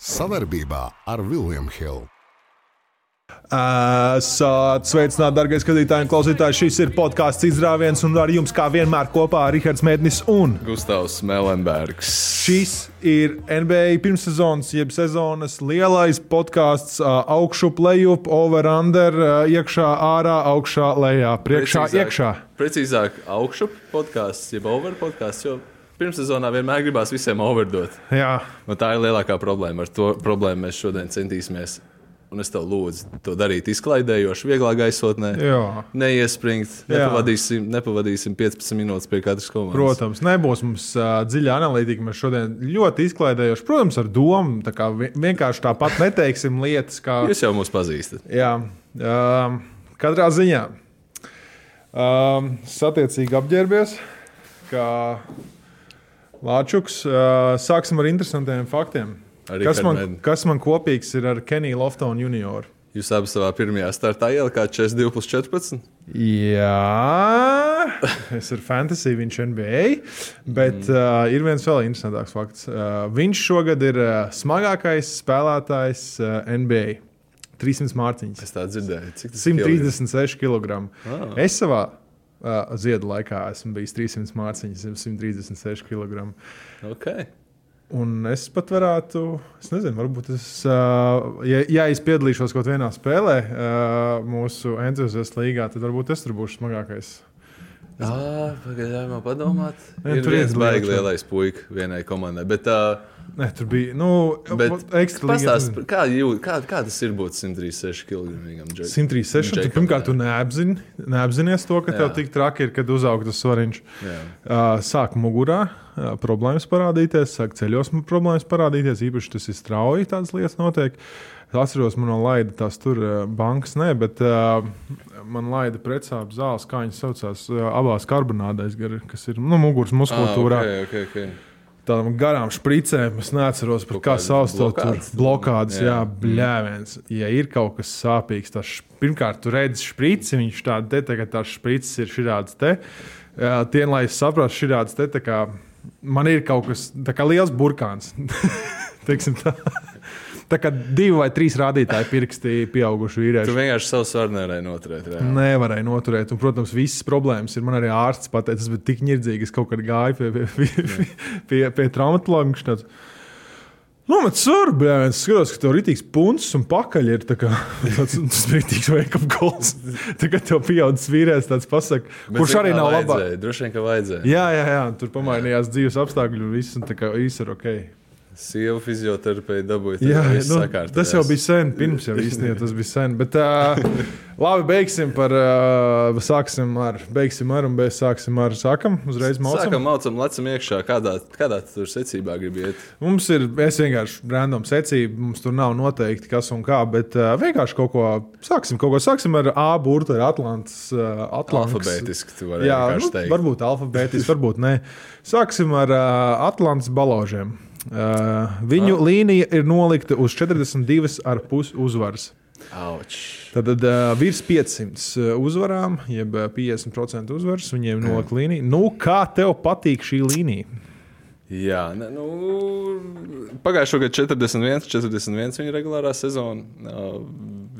Savarbībā ar Vilniņu Hildu. Sveicināti, darbie skatītāji un klausītāji. Šis ir podkāsts izrāviens, un ar jums, kā vienmēr, kopā ir Rahards Mēdnis un Gustavs Melenbergs. Šis ir NBA pirmssezonas, jeb sezonas lielais podkāsts. Augšup, lejup, over, under, iekšā, ārā, augšā, lejā, priekšā, Precīzāk- iekšā. Precīzāk, augšup podkāsts, jeb over podkāsts. Jo pirmssezonā vienmēr gribās visiem overdot. Jā, Un tā ir lielākā problēma. Ar to problēmu mēs šodien centīsimies. Un es tev lūdzu to darīt izklaidējoši, vieglā gaisotnē. jā. Neiespringt, nepavadīsim, nepavadīsim 15 minūtes pie katras komandas. Protams, nebūs mums uh, dziļa analītika. Mēs šodien ļoti izklaidējoši, protams, ar domu. Tā kā vi- vienkārši tāpat neteiksim lietas, kā. Jūs jau mūs pazīstat. Jā, um, katrā ziņā. Um, satiecīgi apģērbies, kā Lāčuks. Sāksim ar interesantiem faktiem. Ar Kas man, Madden. kas man kopīgs ir ar Keniju Loftonu junioru? Jūs abi savā pirmajā startā ielikāt 42 plus 14. Jā, es ir fantasy, viņš ir NBA. Bet mm. uh, ir viens vēl interesantāks fakts. Uh, viņš šogad ir uh, smagākais spēlētājs uh, NBA. 300 mārciņas. Es tā dzirdēju. Cik tas ir 136 kg. Ah. Es savā uh, ziedu laikā esmu bijis 300 mārciņas, 136 kg. Okay. Un es pat varētu, es nezinu, varbūt es, uh, ja, ja es piedalīšos kaut vienā spēlē uh, mūsu entuziastu līgā, tad varbūt es tur būšu smagākais. Ah, pagaidām, padomāt. Ne, ir tur ir viens liela lielais puika vienai komandai. Bet, uh, Nē, tur bija. Nu, pastāst, kā, jū, kā, kā tas ir būt 136 kg? 136. Tu, pirmkārt, tu neapzini, neapzinies to, ka Jā. tev tik traki ir, kad uzaug tas svariņš. Jā. Sāk mugurā problēmas parādīties, sāk ceļos problēmas parādīties. Īpaši tas ir strauji, tādas lietas notiek. Es atceros, man laida tās tur bankas, ne, bet uh, man laida pretsāpju zāles, kā viņas saucās, uh, abās karbonādēs, kas ir nu, muguras muskulatūrā. Ah, okay, okay, okay. Tādām garām spricēm, es neatceros, kā sauc to tur. blokādes? Blokādes, jā, Jā. bļāviens. Ja ir kaut kas sāpīgs, tad pirmkārt, tu redzi sprici, viņš tāda te, tagad tās spricis ir šāds te. Tien, lai es saprastu, šāds te, kā man ir kaut kas, tā kā liels burkāns. Teiksim tā. Tā kā divi vai trīs rādītāji pirksti pieauguši Tu vīrieši. vienkārši savu svaru nevarēji noturēt. reāli. Nevarēja noturēt. Un, protams, visas problēmas ir. Man arī ārsts pateica, tas bija tik nirdzīgi. Es kaut kad gāju pie, pie, pie, pie, pie traumatologa. Viņš tāds, Nomet sūru, bet es skatos, ka tev ir rītīgs puncis un pakaļ ir tā kā, tāds rītīgs wake-up calls. Tagad tev pieaudzis vīrietis tāds pasaka, Bet kurš arī nav labāk. Droši vien, ka vajadzēja. Jā, jā, jā, tur pamainījās dzīves apstākļi un viss, un tā kā viss ir ok. Sieva fizioterapeita dabūja. Jā, nu, sakārtojās. tas jau bija sen, pirms jau īstenībā tas bija sen. Bet, uh, labi, beigsim par, uh, sāksim ar, beigsim ar, un bez sāksim ar, sākam, uzreiz maucam. Sākam, mācām, lecam iekšā. Kādā, kādā tu tur secībā gribi iet? Mums ir es vienkārši random secība, mums tur nav noteikti kas un kā, bet uh, vienkārši kaut ko sāksim. Kaut ko sāksim ar A burtu, ar Atlantas. Uh, Atlantas. Alfabētiski tu vari Jā, nu, teikt. varbūt alfabētiski, varbūt nē. Sāksim ar uh, Atlantas balāžiem. Uh, viņu Ah. līnija ir nolikta uz 42,5 uzvaras. Auč. Tad uh, virs 500 uzvarām, jeb uh, 50% uzvaras, viņiem ir nolikta līnija. Nu, kā tev patīk šī līnija? Jā, ne, nu, pagājušā gada 41, 41 viņa regulārā sezona. Uh,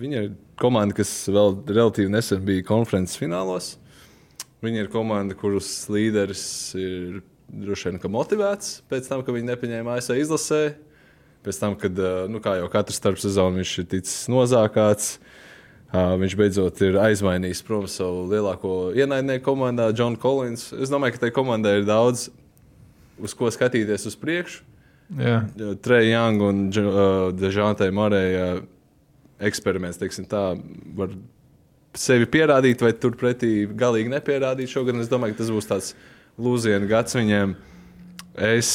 Viņa ir komanda, kas vēl relatīvi nesen bija konferences finālos. Viņa ir komanda, kuras līderis ir droši vien motivēts pēc tam, ka viņi nepaņēma ASV izlasē. Pēc tam, kad uh, nu, jau katru starpsezonu viņš ir ticis nozākāts. Uh, viņš beidzot ir aizmainījis prom savu lielāko ienaidnieku komandā, Johnu Collins. Es domāju, ka tai komandai ir daudz uz ko skatīties uz priekšu. Jā. Treja Young un uh, Dežantai Marēja eksperiments, teiksim, tā var sevi pierādīt, vai turpretī galīgi nepierādīt. Šogad es domāju, ka tas būs tāds lūzienu gads viņiem. Es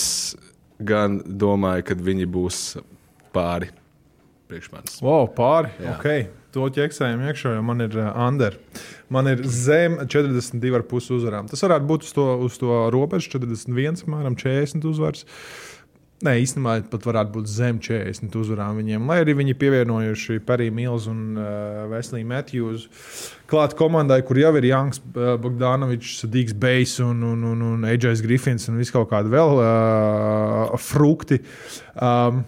gan domāju, ka viņi būs pāri priekš manis. Wow, pāri. Jā. Okay. To ķeksējam iekšā, jo man ir uh, under. Man ir zem 42,5 uzvarām. Tas varētu būt uz to, uz to robežu, 41, apmēram 40 uzvaras. Nē, īstenībā pat varētu būt zem 40 uzvarām viņiem. Lai arī viņi pievienojuši Periju Milzu un uh, Vesliju Matthews. Klāt komandai, kur jau ir Jānis uh, Bogdanovičs, Dīgs Bejs un, un, un, un AJs Griffins un viskaut kādi vēl uh, frukti. Um,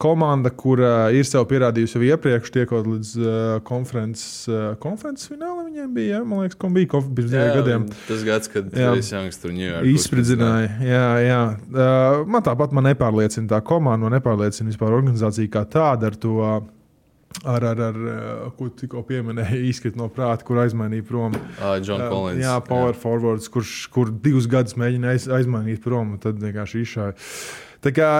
komanda, kur uh, ir sev pierādījusi jau iepriekš, tiekot līdz uh, konferences, uh, konferences finālam. Viņiem bija, ja? man liekas, ka bija konf pirms diviem gadiem. Tas gads, kad Trejs Janks tur ņēma. Izspridzināja. Jā, jā. Uh, man tāpat man nepārliecina tā komanda, man nepārliecina vispār organizācija kā tāda ar to. Ar, ar, ar ko tikko pieminēja, izkrīt no prāta, kur aizmainīja prom. Ah, John Collins. Jā, power jā. forwards, kurš kur divus gadus mēģināja aiz, aizmainīt prom, un tad vienkārši izšāva.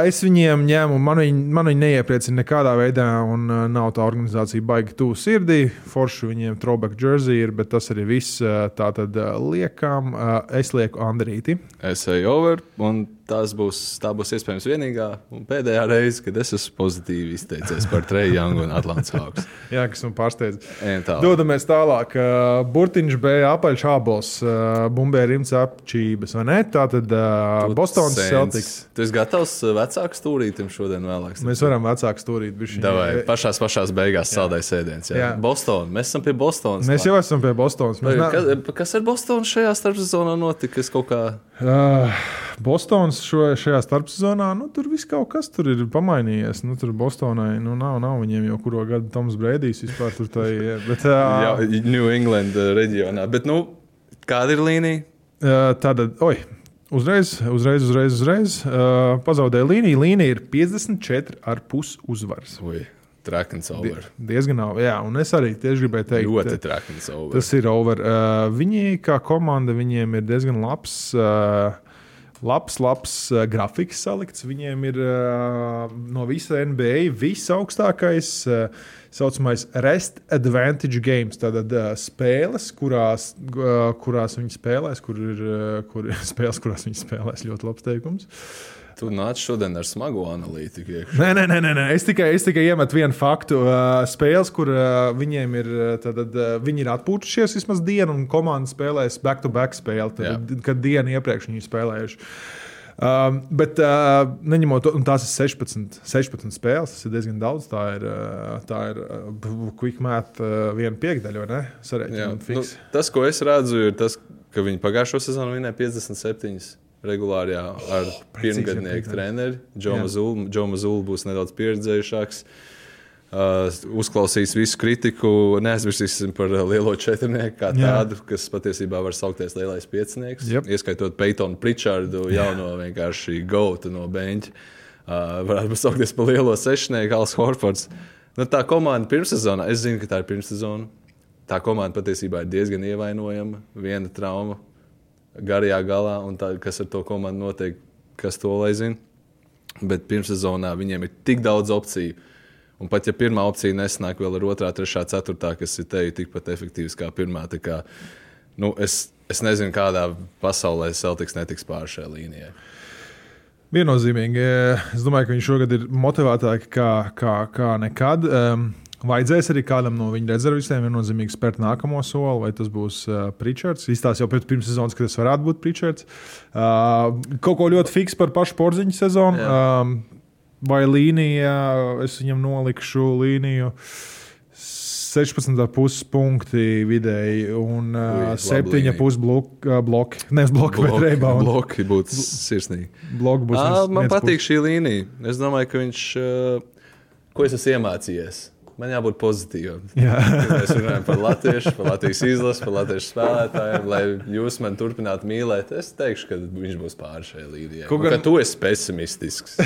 Es viņiem ņēmu, man viņi, man viņi neiepriecina nekādā veidā, un uh, nav tā organizācija baigi tuvu sirdī. Forši viņiem throwback jersey ir, bet tas arī viss. Uh, tā tad uh, liekam, uh, es lieku Andrīti. Es eju over, un tas būs, būs iespējams vienīgā un pēdējā reize, kad es esmu pozitīvi izteicies par Treju Youngu un Atlantijas Hawks. Jā, kas man pārsteidz. Dodamies tālāk. Burtiņš bija apaļš uh, bumbēja rimts apčības, vai ne? Tā tad uh, Bostonas Celtics. Tu esi gatavs vecāku stūrītam šodien vēlāk? Mēs varam vecāku stūrīt. Davai, pašās, pašās beigās saldais ēdiens. Jā. jā. Boston. Mēs esam pie Bostonas. Mēs jau esam pie Bostonas. Mēs kas, kas ar Bostonu šajā starpsezonā notika? Es kaut kā. Uh, Bostonas šo, šajā starpsezonā, nu, tur viss kaut kas tur ir pamainījies. Nu, tur Bostonai nu, nav, nav viņiem jau kuru gadu Toms Brēdijs vispār tur tā ir. Bet, uh, Jā, New England reģionā. Bet, nu, kāda ir līnija? Uh, tāda, oi, uzreiz, uzreiz, uzreiz, uzreiz uh, pazaudēja līniju. Līnija ir 54,5 uzvaras. Ui. Trakens over. Die, diezgan over. Jā, un es arī tieši gribēju teikt, ļoti trakens over. Tas ir over. Uh, viņi kā komanda, viņiem ir diezgan labs. Uh, labs, labs uh, grafiks salikts. Viņiem ir uh, no visa NBA visaugstākais uh, saucamais rest advantage games. Tātad uh, spēles, kurās, uh, kurās viņi spēlēs, kur ir uh, kur, spēles, kurās viņi spēlēs. Ļoti labs teikums. Tu nāc šodien ar smagu analītiku. Nē, nē, nē, nē. Es, tikai, es tikai iemetu vienu faktu. Uh, spēles, kur uh, viņiem ir, tad, uh, viņi ir atpūtušies vismaz dienu, un komanda spēlēs back-to-back spēli, tad, kad dienu iepriekš viņi spēlējuši. Um, bet, uh, neņemot to, tās ir 16, 16 spēles, tas ir diezgan daudz. Tā ir, uh, tā ir uh, quick math, uh, viena piekdaļa, vai ne? Sarēķinot, nu, tas, ko es redzu, ir tas, ka viņi pagājušo sezonu vinēja 57 regulāri jā, ar pirmgadnieku treneri. Džo Mazulu būs nedaudz pieredzējušāks. Uh, uzklausīs visu kritiku, neaizmirsīsim par lielo četrnieku, kā Jā. tādu, kas patiesībā var saukties lielais piecinieks. Yep. Ieskaitot Peitonu Pričārdu, jauno vienkārši gautu no beņķa. Uh, varētu saukties par lielo sešnieku, Alans Horfords. Nu, tā komanda pirmssezonā, es zinu, ka tā ir pirmssezona. Tā komanda patiesībā ir diezgan ievainojama. Viena trauma garajā galā, un tā, kas ar to komandu notiek, kas to lai zina. Bet pirmssezonā viņiem ir tik daudz opciju. Un pat ja pirmā opcija nesnāk vēl ar otrā, trešā, ceturtā, kas ir teju tikpat efektīvas kā pirmā, tad nu, es, es nezinu, kādā pasaulē Celtics netiks pāri šai līnijai. Viennozīmīgi. Es domāju, ka viņš šogad ir motivētāks kā, kā, kā nekad. Um, Vajadzēs arī kādam no viņa rezervistiem viennozīmīgi spērt nākamo soli, vai tas būs uh, Pričards. Izstāsta jau pēc pirms sezonas, ka tas varētu būt Pričards. Uh, kaut ko ļoti fiks par pašu porziņu sezonu. Um, vai līnija, es viņam nolikšu līniju. 16,5 punkti vidēji un uh, 7,5 bloki. Uh, bloki. Nevis bloki, bloki, bet rebound. Bloki būtu sirsnīgi. Bloki būs. À, man patīk šī līnija. Es domāju, ka viņš. Uh, ko es esmu iemācījies? Man jābūt pozitīvam. Jā. Mēs runājam par latviešu, par Latvijas izlasi, par latviešu spēlētājiem. Lai jūs man turpinātu mīlēt, es teikšu, ka viņš būs pāri šai līnijai. Kaut kā tu esi pesimistisks.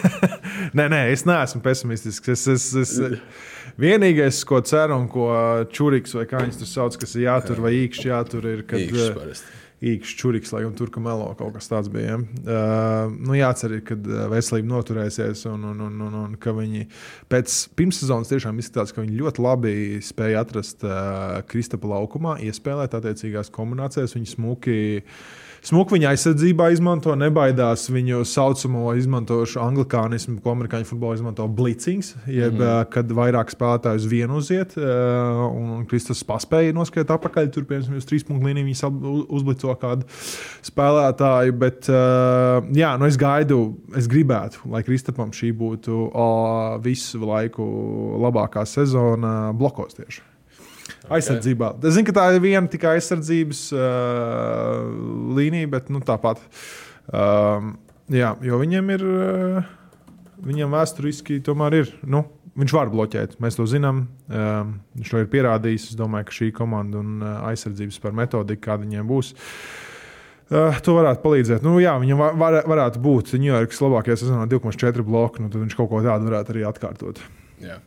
nē, nē, es neesmu pesimistisks. Es, es, es, vienīgais, ko ceru un ko čūriks vai kā viņš to sauc, kas ir jātur vai īkšķi jātur, ir, kad. Īkšķi īkšķis, čuriks, lai gan tur kā melo kaut kas tāds bija. Ja? Uh, nu, jācer, ka veselība noturēsies un, un, un, un, un ka viņi pēc pirmssezonas tiešām izskatās, ka viņi ļoti labi spēja atrast uh, Kristapa laukumā, iespēlēt attiecīgās kombinācijas. Viņi smuki uh, Smuku viņa aizsardzībā izmanto, nebaidās viņu saucamo izmantošu anglikānismu, ko amerikāņu futbolā izmanto blitzings, jeb mm. kad vairāk spēlētāju uz vienu uziet, un Kristus paspēja noskriet apakaļ, tur piemēram uz trīs punktu līniju viņš uzblico kādu spēlētāju, bet jā, nu es gaidu, es gribētu, lai Kristapam šī būtu o, visu laiku labākā sezona blokos tieši. Okay. Aizsardzībā. Es zinu, ka tā ir viena tikai aizsardzības uh, līnija, bet nu, tāpat. Um, jā, jo viņiem ir. Uh, viņam vēsturiski tomēr ir. Nu, Viņš var bloķēt, mēs to zinām. Um, viņš to ir pierādījis. Es domāju, ka šī komanda un uh, aizsardzības par metodiku, kāda viņiem būs, uh, to varētu palīdzēt. Nu, jā, viņam var, var, varētu būt Ņujorkas labākajā sezonā 2,4 bloku. Nu, tad viņš kaut ko tādu varētu arī atkārtot. Jā.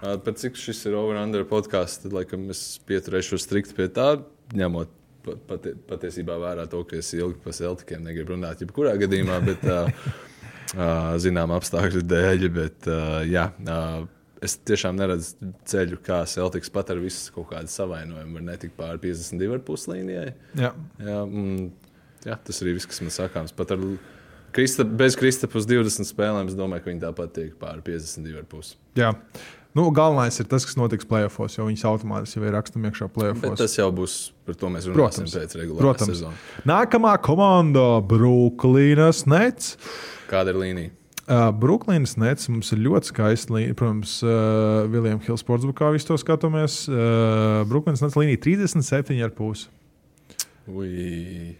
Par cik šis ir over-under podkāsts, tad laikam es pieturēšu strikti pie tā, ņemot pati, patiesībā vērā to, ka es ilgi par Celtikiem negribu runāt, jebkurā gadījumā. Bet, zinām apstākļu dēļ. Bet, jā, es tiešām neredzu ceļu, kā Celtics pat ar visu kaut kādu savainojumu var netikt pāri 52,5 līnijai. Jā. Jā, mm, jā, tas arī viss, kas man sakāms. Pat ar Krista, bez Kristapus 20 spēlēm, es domāju, ka viņi tāpat tiek pāri 52,5. Nu, galvenais ir tas, kas notiks playoffs, jo viņas automātiski jau ir rakstām iekšā. Bet tas jau būs, par to mēs runāsim Protams. pēc regulārās Protams. sezonas. Nākamā komanda - Brooklynas Nets. Kāda ir līnija? Uh, Brooklynas Nets mums ir ļoti skaisti. līnija. Protams, uh, Viljams Hills sportsbukā visu to skatāmies. Uh, Brooklynas Nets līnija 37,5. Ui.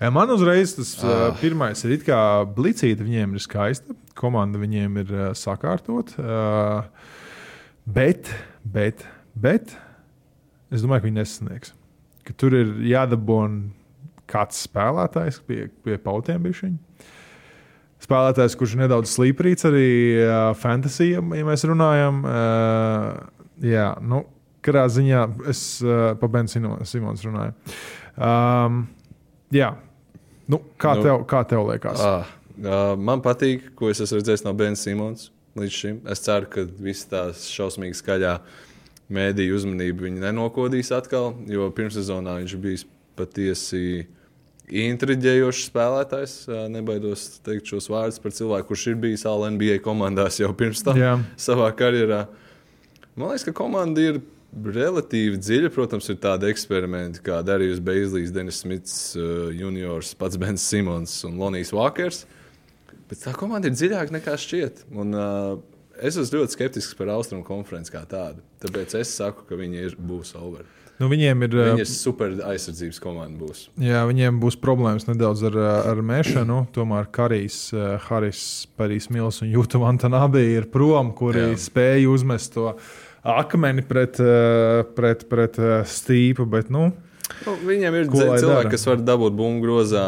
Ja man uzreiz tas ah. Ah. uh, pirmais ir it kā blicīta, viņiem ir skaista. Komanda viņiem ir uh, sakārtot. Uh, bet, bet, bet es domāju, ka viņi nesasniegs. Ka tur ir jādabūna kāds spēlētājs pie, pie pautiem bišķiņa. Spēlētājs, kurš ir nedaudz slīprīts arī uh, fantasy, ja mēs runājam. Uh, jā, nu, kādā ziņā es uh, pa Benu Simons runāju. Um, jā, nu, kā, Nu, tev, kā tev liekas? Ah, uh, man patīk, ko es esmu redzējis no Bena Simons līdz šim. Es ceru, ka visas tās šausmīgi skaļā mēdīju uzmanību viņi nenokodīs atkal, jo pirmssezonā viņš bija patiesi intriģējošs spēlētājs. Uh, Nebaidos teikt šos vārdus par cilvēku, kurš ir bijis ALNBA komandās jau pirms tam Jā. savā karjerā. Man liekas, ka komanda ir relatīvi dziļa. Protams, ir tādi eksperimenti kā Darījus Beiglis, Denis Smits, uh, Juniors, pats Bens Simons un Lonijs Vakers. Bet tā komanda ir dziļāka nekā šķiet. Un, uh, es esmu ļoti skeptisks par Austrumu konferenci kā tādu. Tāpēc es saku, ka viņi ir, būs over. Nu, viņiem ir. Viņi ir super aizsardzības komanda. Būs. Jā, viņiem būs problēmas nedaudz ar, ar mešanu. Tomēr Karijs, eh, Haris, Parijs Mils un Jūta Vantanabī ir prom, kuri Jā. Spēja uzmest to akmeni pret, eh, pret, pret eh, stīpu. Bet, nu, Nu, viņiem ir Ko cilvēki, dara? kas var dabūt bumbu grozā.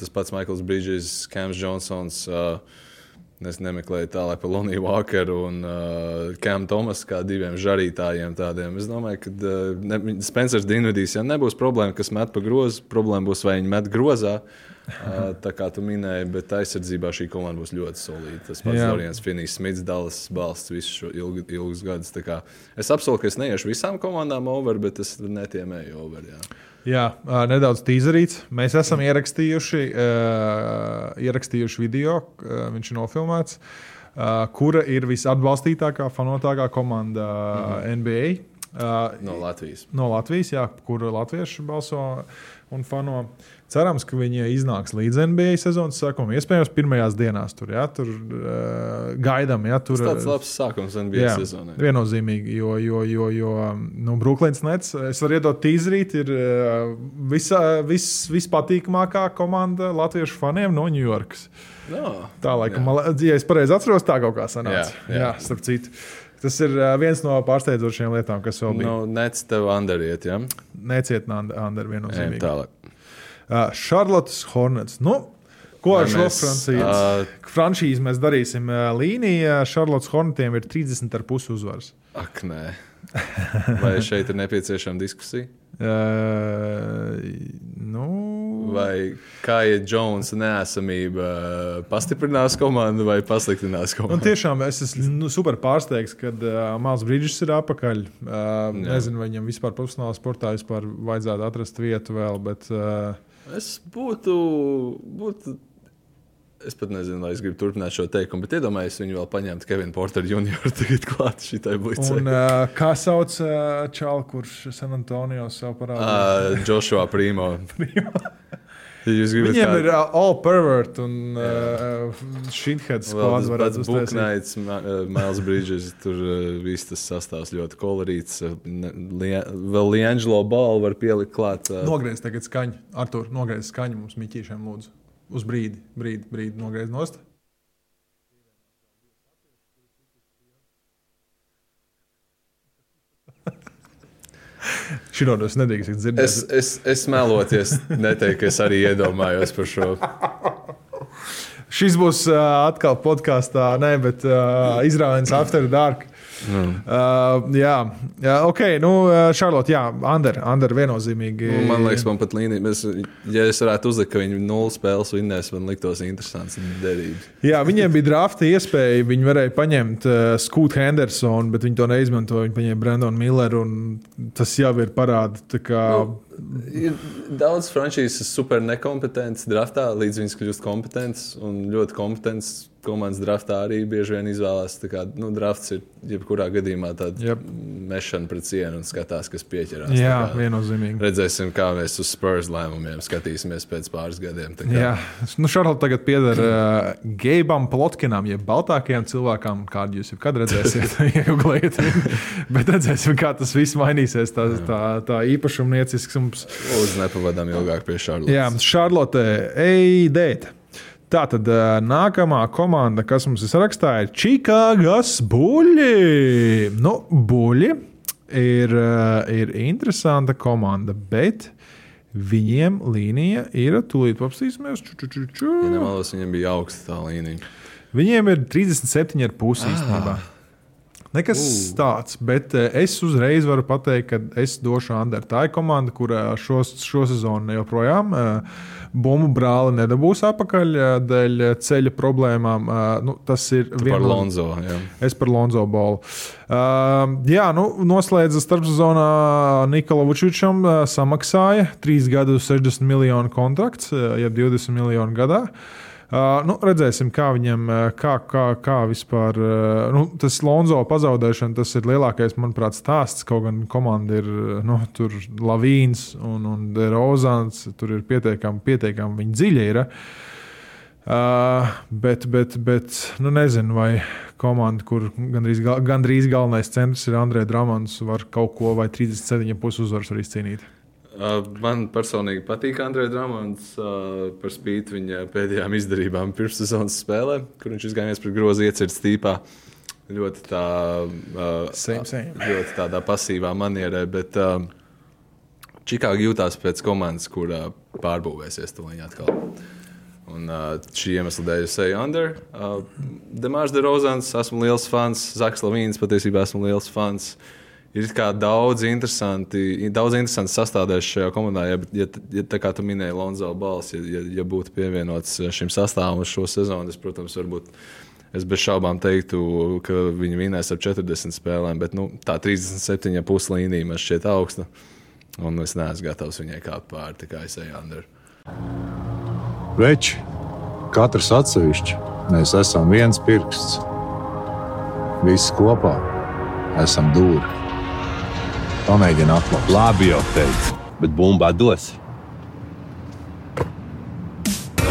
Tas pats Maikls Brīsīs, Kams Džonsons. Uh, Es nemeklēju tālāk par Loniju Walkeru un uh, Kēmu Tomasu kā diviem žarītājiem. Tādiem. Es domāju, ka uh, ne- Spencers Dinvidijs jau nebūs problēma, kas met pa grozu. Problēma būs, vai viņi met grozā. Uh, tā kā tu minēji, bet aizsardzībā šī komanda būs ļoti solīda. Tas pats Jā. Dorians Finijs, Smits, Dallas balsts visu šo ilgu, ilgus gadus. Es apsolu, ka es neiešu visām komandām over, bet es netiemēju over. Jā. Jā, ā, nedaudz tīzerīts. Mēs esam ierakstījuši, uh, ierakstījuši video, uh, viņš ir nofilmēts, uh, kura ir visatbalstītākā, fanotākā komanda mm -hmm. NBA. Uh, No Latvijas. no Latvijas, jā, kur latvieši balso un fano. Cerams, ka viņi iznāks līdz NBA sezonas sākumam. Iespējams, pirmajās dienās tur, jā, tur uh, gaidām. Jā, tur, Tas tāds labs sākums NBA jā, sezonai. viennozīmīgi, jo, jo, jo, jo nu, Brooklyns Nets, es varu iedot tīzrīt, ir uh, visa, vis, vispatīkamākā komanda latviešu faniem no Ņujorkas. No, Tā laikam, Jā. ja es pareizi atceros, tā kaut kā sanāca. Jā, jā. jā starp citu. Tas ir viens no pārsteidzošiem lietām, kas vēl bija. nu, nec tev andariet, ja? Neciet Ejam viennozīmīgi. tālāk. Šarlotas Hornets. Nu, ko ar šo francīzi? Frančīzi mēs darīsim. Līnija Šarlotas Hornetiem ir 30,5 uzvaras. Ak, nē. Vai šeit ir nepieciešama diskusija? Uh, nu, Vai kā ir Jonas neesamība pastiprinās komandu vai pasliktinās Nu, komandu? tiešām es esmu nu, super pārsteigts, ka uh, Māls Brīdžs ir apakaļ. Uh, Jā. nezinu, vai viņam vispār profesionālā sportā vispār vajadzētu atrast vietu vēl. Bet, uh, Es būtu. būtu Es pat nezinu, vai es gribu turpināt šo teikumu, bet iedomājieties, viņu vēl paņemt Kevinu Porteru junioru tagad klāt šitai blīcei. un, uh, kā sauc uh, Čālu, kurš San Antonio sev parādīja? Uh, Joshua Primo. Ja jūs gribat Viņiem kādu- ir uh, all pervert un uh, shithead Vēl squad. tas varētu uztaisīt. Buknaits, Mails Brīdžers, tur uh, viss tas sastāvs ļoti kolorīts. uh, Lie- Vēl Liangelo balvu var pielikt klāt. uh, Nogriez tagad skaņu. Artur, nogriez skaņu mums miķīšiem, lūdzu. Uz brīdi, brīdi, brīdi nogriez nost. Šādos nedrīkst dzirdēt. Es, es, es meloties, neteiktu, ka es arī iedomājos par šo. Šis būs uh, atkal podkāstā, ne, bet uh, izrādījums After Dark. Mm. Uh, jā, jā, ok, nu, Šarlot, jā, Ander, Ander viennozīmīgi. Nu, man liekas, man pat līnija, mēs, ja es varētu uzlikt, ka viņi nulles spēles vinnēs, man liktos interesants derības. Jā, viņiem bija drafta iespēja, viņi varēja paņemt uh, Skūtu Hendersonu, bet viņi to neizmantoja. Viņi paņēma Brendonu Milleru, un tas jau ir parāds. Nu, ir daudz frančīzes super nekompetents draftā, līdz viņas kļūst kompetents un ļoti kompetents komandas draftā arī bieži vien izvēlās. Kā, nu, drafts ir jebkurā gadījumā tāda yep. mešana pret sienu un skatās, kas pieķerās. Jā, kā, viennozīmīgi. Redzēsim, kā mēs uz Spurs lēmumiem skatīsimies pēc pāris gadiem. Jā, nu, Šarlotte tagad pieder uh, Geibam Plotkinam, jeb baltākajam cilvēkam, kādu jūs jebkad redzēsiet, iegūliet. Bet redzēsim, kā tas viss mainīsies. Tā, tā, tā īpašumnieciskums. Lūdzu, nepavadām ilgāk pie Šarlotes. Jā, Šarlote, ej, dēt! Tātad nākamā komanda, kas mums ir sarakstā, ir Čikāgas buļļi. Nu, buļļi ir, ir interesanta komanda, bet viņiem līnija ir tūlīt apstīsimies. Ja nemaldos, viņiem bija augsta tā līnija. Viņiem ir 37,5 īstenībā. Ah. Nekas uh. tāds, bet es uzreiz varu pateikt, ka es došu Andrei. Tā ir komanda, kurā šo, šo sezonu joprojām uh, bumbu brāli nedabūs atpakaļ dēļ ceļa problēmām. Nu, tas ir viens no Lonzo. Jā. Es par Lonzo bolu. Jā, nu, noslēdza starpsezonā Nikola Vučičam, samaksāja 3 gadu 60 miljonu kontrakts, ja 20 miljonu gadā. Uh, nu, redzēsim, kā viņam, kā, kā, kā vispār. Nu, tas Lonzo pazaudēšana, tas ir lielākais, manuprāt, stāsts. Kaut gan komanda ir nu, Lavīns un, un Rozans, tur ir pietiekami, pietiekami viņi dziļi. Ir, uh, bet, bet, bet nu, nezinu, vai komanda, kur gandrīz, gandrīz galvenais centrs ir Andrejs Dramans, var kaut ko vai 37,5 uzvaras arī izcīnīt. Uh, man personīgi patīk Andrejs Dramons uh, par spīti viņa pēdējām izdarībām pirmssezonas spēlē, kur viņš izgājies pret grozu iecirts tīpā. Ļoti, tā, uh, same, same. ļoti tādā pasīvā manierē, bet Čikāga jutās pēc komandas, kur pārbūvēsies to viņa atkal. Un, uh, šī iemesla dēļ es eju under. Uh, Demārs de Rozans, esmu liels fans. Zaks Lavīns patiesībā esmu liels fans. Uh, ir daudz interesanti, daudz interesanti sastāvdaļas šajā komandā. Ja, ja, ja tā kā tu minēji, Lonzo Balss, ja, ja, ja būtu pievienots šim sastāvam uz šo sezonu, es, protams, varbūt. Es bez šaubām teiktu, ka viņi vinēs ar 40 spēlēm, bet nu, tā 37,5 līnija man šķiet augsta. Un es neesmu gatavs viņai kāpt pāri, tā kā es eju under. Veči, katrs atsevišķi, mēs esam viens pirksts. Visi kopā esam dūri. Pamēģini atklāt. Labi, jau teicu, bet bumba dos.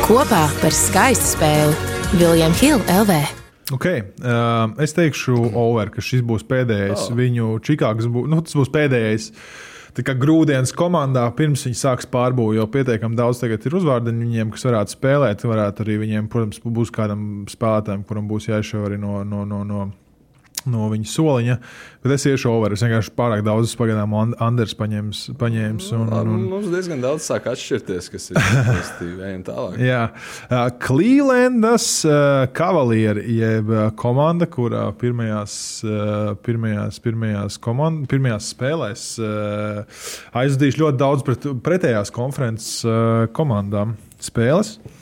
Kopā par skaistu spēli Viljams Hilde LV. Okay, uh, es teikšu, over, ka šis būs pēdējais oh. viņu Čikāgas, bū, nu, tas būs pēdējais. Tā kā grūdienas komandā pirms viņi sāks pārbūvēt, jau pietiekami daudz tagad ir uzvārdiņu viņiem, kas varētu spēlēt. Varētu arī viņiem, protams, būs kādam spēlētājam, kuram būs jāizšauj arī no, no, no, no no viņa soliņa. Bet es iešu over. Es vienkārši pārāk daudz pagaidām Anders paņēmis. paņēmis un, un, un... Mums diezgan daudz sāk atšķirties, kas ir. Ejam tālāk. Jā, Clevelandas uh, Cavalieri, jeb komanda, kurā pirmajās, pirmajās, pirmajās, komand, pirmajās spēlēs aizdīs ļoti daudz pret, pretējās konferences komandām spēles. Uh,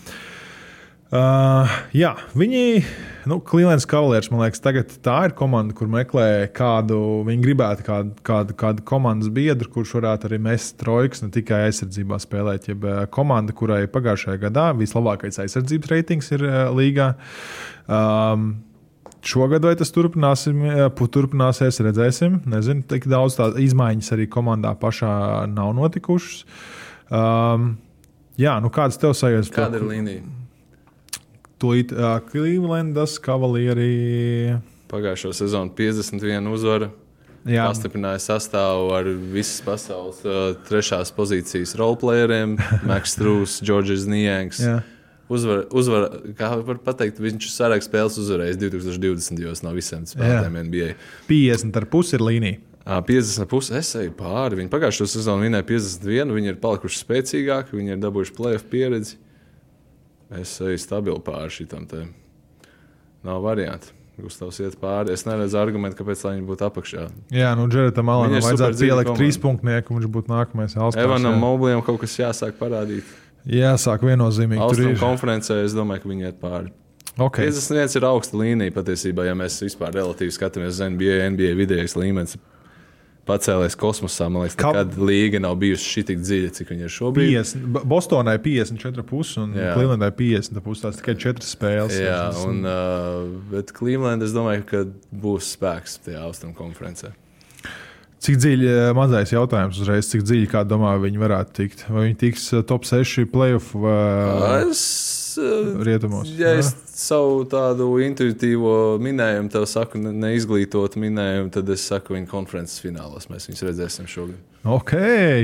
jā, viņi, nu, Clevelands Cavaliers, man liekas, tagad tā ir komanda, kur meklē kādu, viņi gribētu kādu, kādu, kādu komandas biedru, kurš varētu arī mest trojkas, ne tikai aizsardzībā spēlēt. Jeb komanda, kurai pagājušajā gadā vislabākais aizsardzības reitings ir uh, līgā. Um, Šogad vai tas turpināsies, redzēsim. Nezinu, cik daudz tādu izmaiņas arī komandā pašā nav notikušas. Um, jā, nu kādas tev sajūtas? Kāda ir līnija? Tūlīt uh, Clevelandas kavalieri. Pagājušo sezonu 51 uzvara. Jā. Pastiprināja sastāvu ar visas pasaules uh, trešās pozīcijas roleplayeriem. Maks Strūs, Džordžs Nijanks. Uzvar, uzvar, kā var teikt, viņš sarāk spēles uzvarējis 2020. gados no visiem spēlētājiem NBA. 50 ar pusi ir līnija. Ā, 50,5 es eju pāri. Viņi pagājušo sezonu vinēja 51, viņi ir palikuši spēcīgāki, viņi ir dabūjuši plēsoņu pieredzi. Es eju stabili pāri šitam. Te. Nav variantu. Gustavs iet pāri. Es neredzu argumentu, kāpēc viņi būtu apakšā. Jā, nu, Džeretam Alanam vajadzētu superdziļa pielikt komanda. trīs punktu, un viņš būtu nākamais Alstars. Evanam. Moblijam kaut kas jāsāk parādīt. Jāsāk viennozīmīgi. Ir. konferencē es domāju, ka viņi iet pāri. Okay. 51 ir augsta līnija patiesībā, ja mēs vispār relatīvi skatāmies uz NBA, NBA vidējais līmenis. Pacēlēs kosmosā, man liekas, Kā- nekad līga nav bijusi šī tik dziļa, cik viņa ir šobrīd. 50, Bo- Bostonai 54,5 un. Clevelandai 50,5. Tās tikai 4 spēles. Jā, un, uh, bet Cleveland, es domāju, ka būs spēks tajā austrumu konferencē. Cik dziļi, eh, mazais jautājums uzreiz, cik dziļi, kā domā, viņi varētu tikt? Vai viņi tiks eh, top 6 playoff vai Es, uh, rietumos? ja es savu tādu intuitīvo minējumu, tev saku, ne- neizglītotu minējumu, tad es saku, viņa konferences finālos mēs viņus redzēsim šogad. Ok,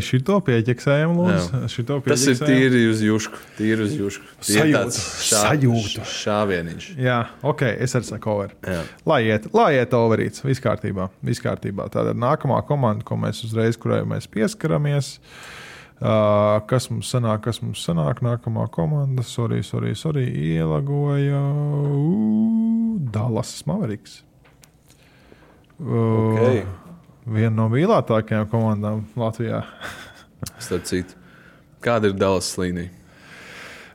šito pieķeksējam, lūdzu. Šito Tas ir pieķeksējam. tīri uz jušku. Tīri uz ir Sajūta, tāds sajūta. Šāvieniņš. Jā, ok, es arī saku over. Jā. Lai iet, lai iet overīts, viss kārtībā. Viss kārtībā. Tāda ir nākamā komanda, ko mēs uzreiz, kurai mēs pieskaramies. Uh, kas mums sanāk, kas mums sanāk? Nākamā komanda, sorry, sorry, sorry ielagoja uh, Dallas Mavericks. Uh, Ok. Viena no mīļākajām komandām Latvijā. Starp citu, kāda ir Dallas līnija?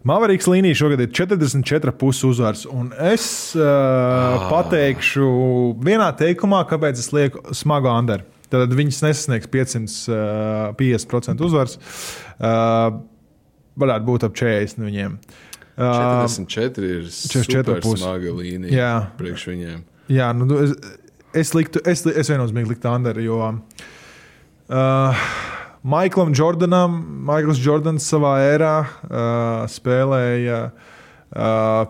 Mavericks līnija šogad ir 44,5 uzvars. Un es uh, ah. pateikšu vienā teikumā, kāpēc es lieku smagu Anderu. Tad viņas nesasniegs 550% uzvars. Uh, varētu būt ap 40 viņiem. Uh, 44 ir 44 super pus. smaga līnija Jā. priekš viņiem. Jā, nu, es, es, liktu, es, es viennozīmīgi liktu Anderu, jo uh, Maiklam Jordanam, Maikls Jordans savā ērā uh, spēlēja uh,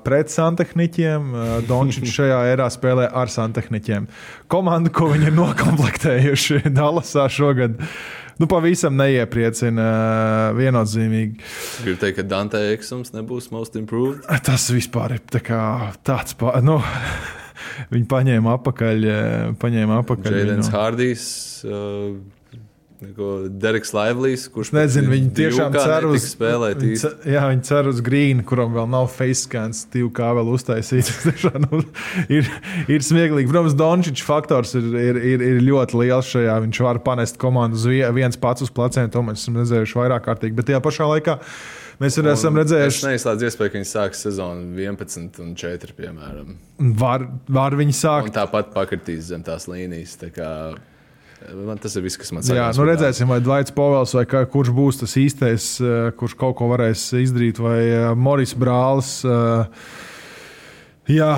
pret santehniķiem. Uh, Dončits šajā ērā spēlē ar santehniķiem. Komanda, ko viņi ir nokomplektējuši Dallasā šogad. Nu, pavisam neiepriecina uh, viennozīmīgi. Gribu teikt, ka Dante Eksums nebūs most improved. Tas vispār ir tā kā tāds pats. Nu, viņi paņēma apakaļ, eh, paņēma apakaļ Jēlens viņu. Hārdijs, uh, Dereks Laivlijs, kurš Nezinu, viņi tiešām cer uz spēlēt viņi īsti. ce- Jā, viņi cer uz grīnu, kuram vēl nav face scans, divu kā vēl uztaisīts. Tiešām, nu, ir, ir smieklīgi. Protams, Dončits faktors ir, ir, ir, ir ļoti liels šajā. Viņš var panest komandu uz vie- viens pats uz pleciem, to mēs esam redzējuši vairāk kārtīgi. Bet tajā pašā laikā mēs arī esam Es redzējuši, neizslēdzu iespēju, ka viņi sāks sezonu 11 un 4, piemēram. var, var viņi sākt. Un tāpat pakritīs zem tās līnijas. Tā kā, man tas ir viss, kas man Jā, sakās nu redzēsim, vai Dvaits Povels vai kā, kurš būs tas īstais, eh, kurš kaut ko varēs izdarīt, vai eh, Moris Brālis. eh, Jā,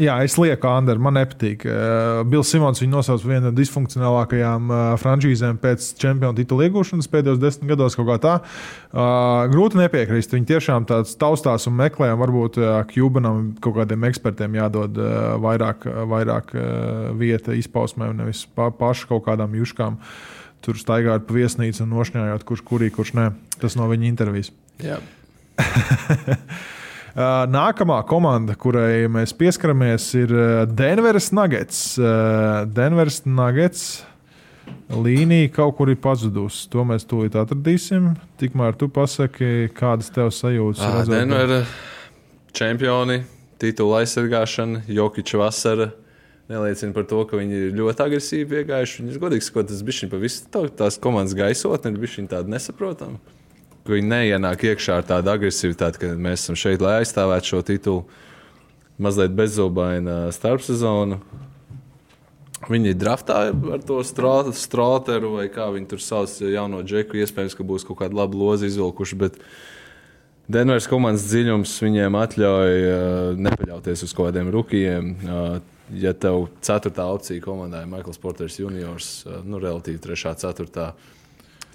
jā, es lieku Anderu, man nepatīk. Eh, Bills Simons viņu nosauc par vienu no disfunkcionālākajām eh, frančīzēm pēc čempionu titula iegūšanas pēdējos desmit gados, tā. Eh, Grūti nepiekrist. Viņi tiešām tāds taustās un meklē, un varbūt Kubanam kaut kādiem ekspertiem jādod eh, vairāk, vairāk eh, vieta izpausmē, nevis pa, paši kaut kādām juškām. Tur staigājot pa viesnīcu un nošņājot, kurš kurī, kurš nē. Tas no viņa intervijas. Jā. Uh, Nākamā komanda, kurai mēs pieskaramies, ir uh, Denveras Nuggets. Uh, Denveras Nuggets līnija kaut kur ir pazudusi. To mēs tūlīt atradīsim. Tikmēr tu pasaki, kādas tev sajūtas Ah, redzot- Denver čempioni, titula aizsargāšana, Jokiča vasara. Neliecina par to, ka viņi ir ļoti agresīvi iegājuši. Viņi ir godīgi sakot, tas bija pa visu tā- tās komandas gaisotni, ir bijis tāda nesaprotama. Ka viņi neienāk iekšā ar tādu agresivitāti, ka mēs esam šeit, lai aizstāvētu šo titulu. Mazliet bezzobaina starpsezonu. Viņi draftā ar to strā- strāteru, vai kā viņi tur sauc, jauno džeku. Iespējams, ka būs kaut kāda laba loza izvilkuši. Bet Denveras komandas dziļums viņiem atļauj uh, nepaļauties uz kaut kādiem rukiem. Uh, ja tev ceturtā opcija komandā ir Maikls Porters juniors, uh, nu, relatīvi trešā, ceturtā,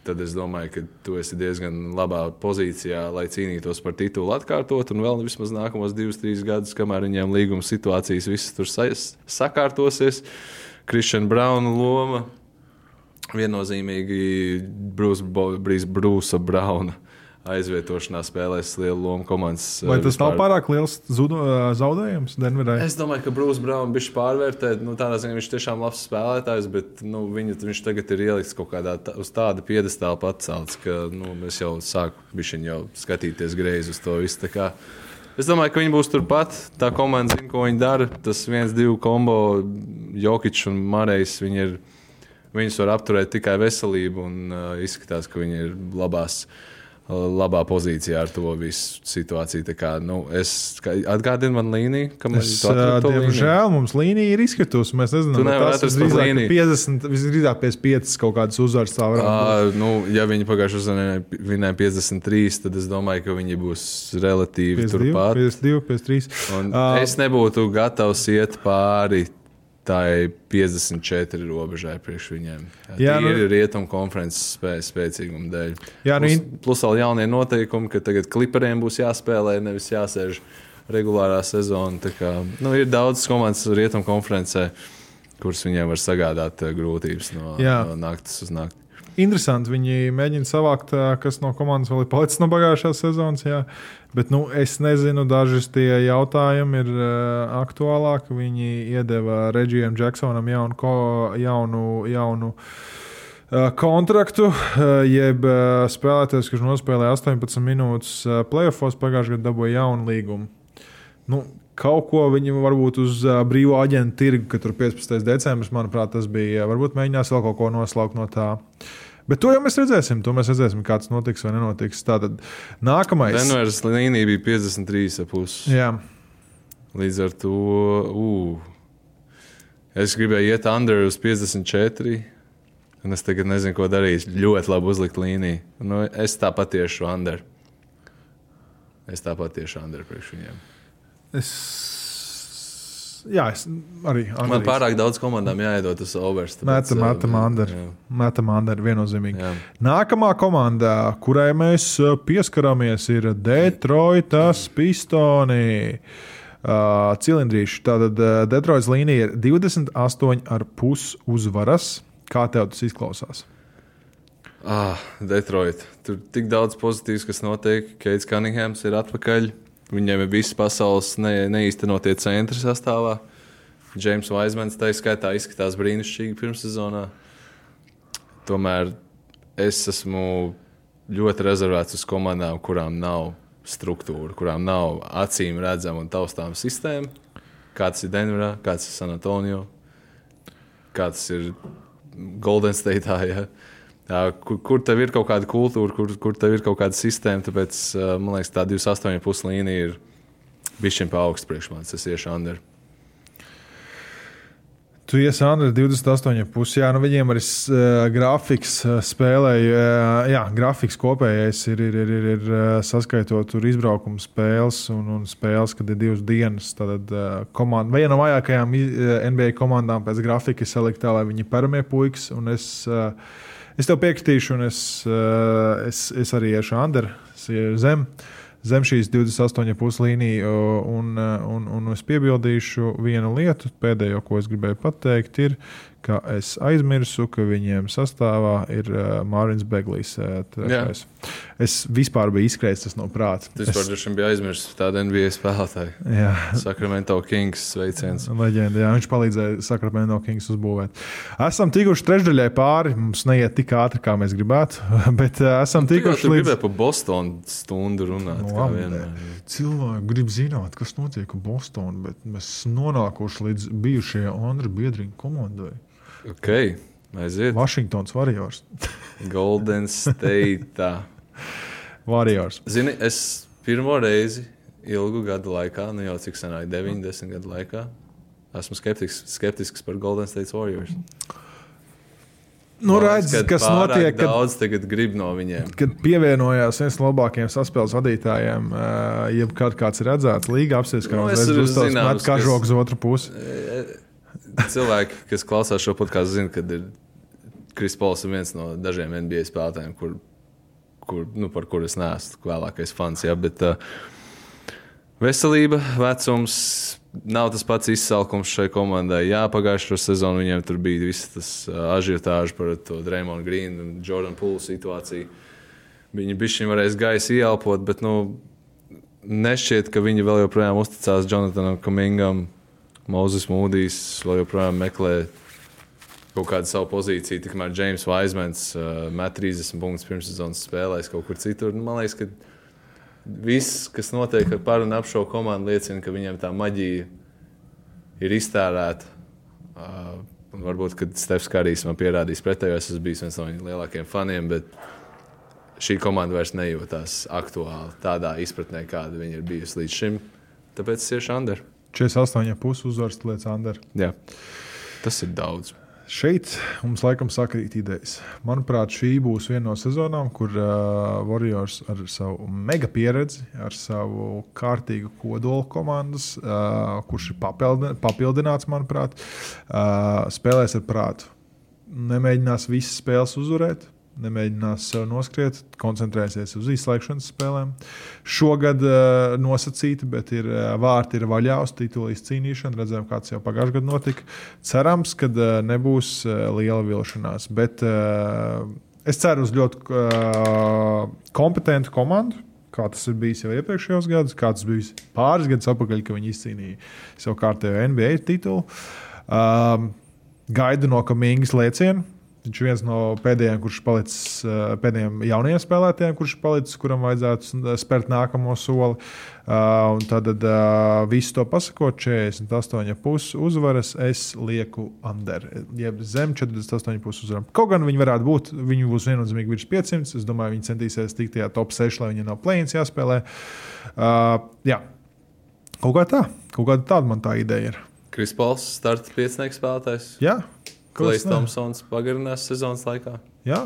tad es domāju, ka tu esi diezgan labā pozīcijā, lai cīnītos par titulu atkārtot. Un vēl vismaz nākamos divus, trīs gadus, kamēr viņiem līguma situācijas visas tur sa sakārtosies. Kristiāna Brauna loma viennozīmīgi Brūsa Brauna aizvietošanā spēlēs lielu lomu komandas. Vai eh, tas nav vispār. pārāk liels zudu, ā, zaudējums Denverai? Es domāju, ka Brūss Browns bija pārvērtēts. Nu, tādā ziņā viņš tiešām labs spēlētājs, bet nu, viņu, viņš tagad ir ielikts kaut kādā tā, uz tāda piedestāla pacelts, ka nu, es jau bišķiņ jau skatīties greizi uz to visu. Tā kā Es domāju, ka viņi būs turpat. Tā komanda zina, ko viņi dara. Tas viens, divi kombo, Jokic un Marijas. Viņi ir, viņus var apturēt tikai veselību un uh, izskatās, ka viņi ir labās. Labā pozīcijā ar to visu situāciju. Tā Kā, nu, es atgādinu, man līnija, ka man Es, diemžēl mums līnija ir izkritusi. Mēs nezinām, nevari tas līniju. 50, visdrīzāk 55 kaut kādas uzvaras tā varētu būt. Uh, nu, ja viņi pagājušajā sezonā vinēja 53, tad es domāju, ka viņi būs relatīvi 52, turpat. 52, 53. Un Ā, es nebūtu gatavs iet pāri tai 54 robežai priekš viņiem. Jā, nu- ir rietumu konferences spē, spēcīguma dēļ. Jā, nu, plus, plus vēl jaunie noteikumi, ka tagad klipriem būs jāspēlē, nevis jāsēž regulārā sezonā. Tā Kā, nu, ir daudz komandas rietumu konferencē, kuras viņiem var sagādāt eh, grūtības no, Jā. no naktas uz nakti. Interesanti. Viņi mēģina savākt, kas no komandas vēl ir palicis no pagājušās sezonas. Jā. Bet nu, es nezinu, daži tie jautājumi ir uh, aktuālāki. Viņi iedeva Reģijam Džeksonam jaunu, ko, jaunu, jaunu uh, kontraktu, uh, jeb uh, spēlētājs, kurš nospēlēja 18 minūtes uh, playoffs, pagājušajā gadā dabūja jaunu līgumu. Nu, Kaut ko viņi varbūt uz brīvā aģenta tirgu, ka tur 15. decembris, manuprāt, tas bija. Varbūt mēģinās vēl kaut ko noslaukt no tā. Bet to jau mēs redzēsim. To mēs redzēsim, kāds notiks vai nenotiks. Tātad nākamais. Denveras līnija bija 53,5. Jā, Līdz ar to uh, es gribēju iet under uz 54. Un es tagad nezinu, ko darīt. Ļoti labi uzlikt līniju. Nu, es tāpat tieši under. Es tāpat tieši under priekš viņiem. Es. Jā, es arī. Man Andrijs. pārāk daudz komandām jāiedod tas overs. uh, mētam, Andri. jā, Mētam, Andri, viennozīmīgi. jā. Nākamā komanda, kurai mēs uh, pieskaramies, ir Detroitas Pistoni. Uh, cilindrīši. Tātad uh, Detroitas līnija ir 28,5 uzvaras. Kā tev tas izklausās? Ah, Detroit. Tur tik daudz pozitīvs, kas notiek. Keits Cunninghams ir atpakaļ. Viņiem ir visas pasaules ne, neīstenotie centri sastāvā. Džeims Vaismans tā skaitā izskatās brīnišķīgi pirmssezonā. Tomēr es esmu ļoti rezervēts uz komandām, kurām nav struktūra, kurām nav acīm redzama un taustāma sistēma. Kāds ir Denverā, kāds ir San Antonio, kāds ir Golden State. Ja? Jā, kur, kur tev ir kaut kāda kultūra, kur, kur tev ir kaut kāda sistēma. Tāpēc man liekas, tā 28,5 līnija ir bijusi pa augstu priekš manis. Es iešu under. Tu iesi Andri 28,5. Jā, nu viņiem arī uh, grafiks uh, spēlēja. Uh, jā, grafiks kopējais ir, ir, ir, ir, ir uh, saskaitot tur izbraukuma spēles un, un spēles, kad ir divas dienas. Tad uh, komanda, viena no vājākajām NBA komandām pēc grafika ir salikta, lai viņi paramie puikas. Un es, uh, es tev piekritīšu, un es, uh, es, es arī iešu Andri zem. Zem šīs 28,5 līniju, un, un, un es piebildīšu vienu lietu. Pēdējo, ko es gribēju pateikt, ir, ka es aizmirsu, ka viņiem sastāvā ir uh, Mārcis Beglijs. Uh, trešais. es vispār biju izskrējis tas no prāta. Tas droši vien bija aizmirsts tādu NBA spēlētāju. Jā, Sacramento Kings sveiciens. leģenda. Jā, viņš palīdzēja Sakramento Kings uzbūvēt. Esam tikuši trešdaļai pāri. Mums neiet tik ātri, kā mēs gribētu, bet uh, esam jau tikuši līdz. gribēji pa Bostonu stundu runāt. Nu, labi, vienmēr. Cilvēki grib zināt, kas notiek ar Bostonu, bet mēs nonākuši līdz bijušajai Andra Biedriņa komandai. Ok, aiziet. Vašingtons Warriors. Golden State. Warriors. Zini, es pirmo reizi ilgu gadu laikā, nu jau cik senāk, 90 gadu laikā, esmu skeptisks, skeptisks par Golden State Warriors. Nu, redz, kas notiek, kad, Daudz tagad grib no viņiem. kad pievienojās viens no labākajiem saspēles vadītājiem. Jebkad kāds redzēts, līga apsies, ka Nu, viņš zināms, met kažoks uz otru pusi. Cilvēki, kas klausās šo podkāstu, zina, ka Kris Pols ir viens no dažiem NBA spēlētājiem, kur, kur, nu, par kuriem es neesmu vēlākais fans. Ja, bet, uh, veselība, vecums nav tas pats izsalkums šai komandai. Jā, pagājušā sezonā viņiem tur bija viss tas uh, ažiotāžs par to Dreamonu Grīnu un Jordanu Pūlu situāciju. viņi bišķiņ varēs gaisu ieelpot, bet nu, nešķiet, ka viņi vēl joprojām uzticās Jonatanam Kamingam. Mozus Mūdijs vēl joprojām meklē kaut kādu savu pozīciju. Tikmēr James Vaismans uh, met 30 punktus pirmssezonas spēlēs kaut kur citur. Nu, man liekas, ka viss, kas notiek ar par un ap šo komandu, liecina, ka viņiem tā maģija ir iztērēta. Uh, varbūt, kad Stefs Kārijs man pierādīs pretējo, es esmu bijis viens no viņa lielākajiem faniem. Bet šī komanda vairs nejūtās aktuāli tādā izpratnē, kāda viņa ir bijusi līdz šim. Tāpēc es iešu Anderu. 48,5 uzvaras lietas Anderu. Jā, tas ir daudz. Šeit mums laikam sakrīt idejas. Manuprāt, šī būs viena no sezonām, kur uh, Warriors ar savu mega pieredzi, ar savu kārtīgu kodolu komandas, uh, kurš ir papildi, papildināts, manuprāt, uh, spēlēs ar prātu. Nemēģinās visas spēles uzvarēt, nemēģinās sev noskriet, koncentrēsies uz izslēgšanas spēlēm. Šogad uh, nosacīti, bet ir uh, vārti ir vaļā uz titulu izcīnīšanu. Redzējām, kāds jau pagājušajā gadā notika. Cerams, ka uh, nebūs uh, liela vilšanās. Bet uh, es ceru uz ļoti uh, kompetentu komandu. Kā tas ir bijis jau iepriekšējos gados, kā tas bija pāris gadus atpakaļ, kad viņi izcīnīja savu kārtējo NBA titulu. Um, gaidu no Kamingas lēcienu. Viņš ir viens no pēdējiem, kurš palicis, pēdējiem jaunajiem spēlētājiem, kurš palicis, kuram vajadzētu spērt nākamo soli. Uh, tad uh, visu to pasakot, 48,5 uzvaras, es lieku under, jeb zem 48,5 uzvarām. Kaut gan viņi varētu būt, viņi būs viennozīmīgi virs 500. Es domāju, viņi centīsies tikt tajā top 6, lai viņiem nav plēņas jāspēlē. Uh, jā, kaut kā tā, kaut kāda tāda man tā ideja ir. Krispals, starta piecinieks spēlētājs. Jā. Klais Thompsons pagarinās sezonas laikā. Jā.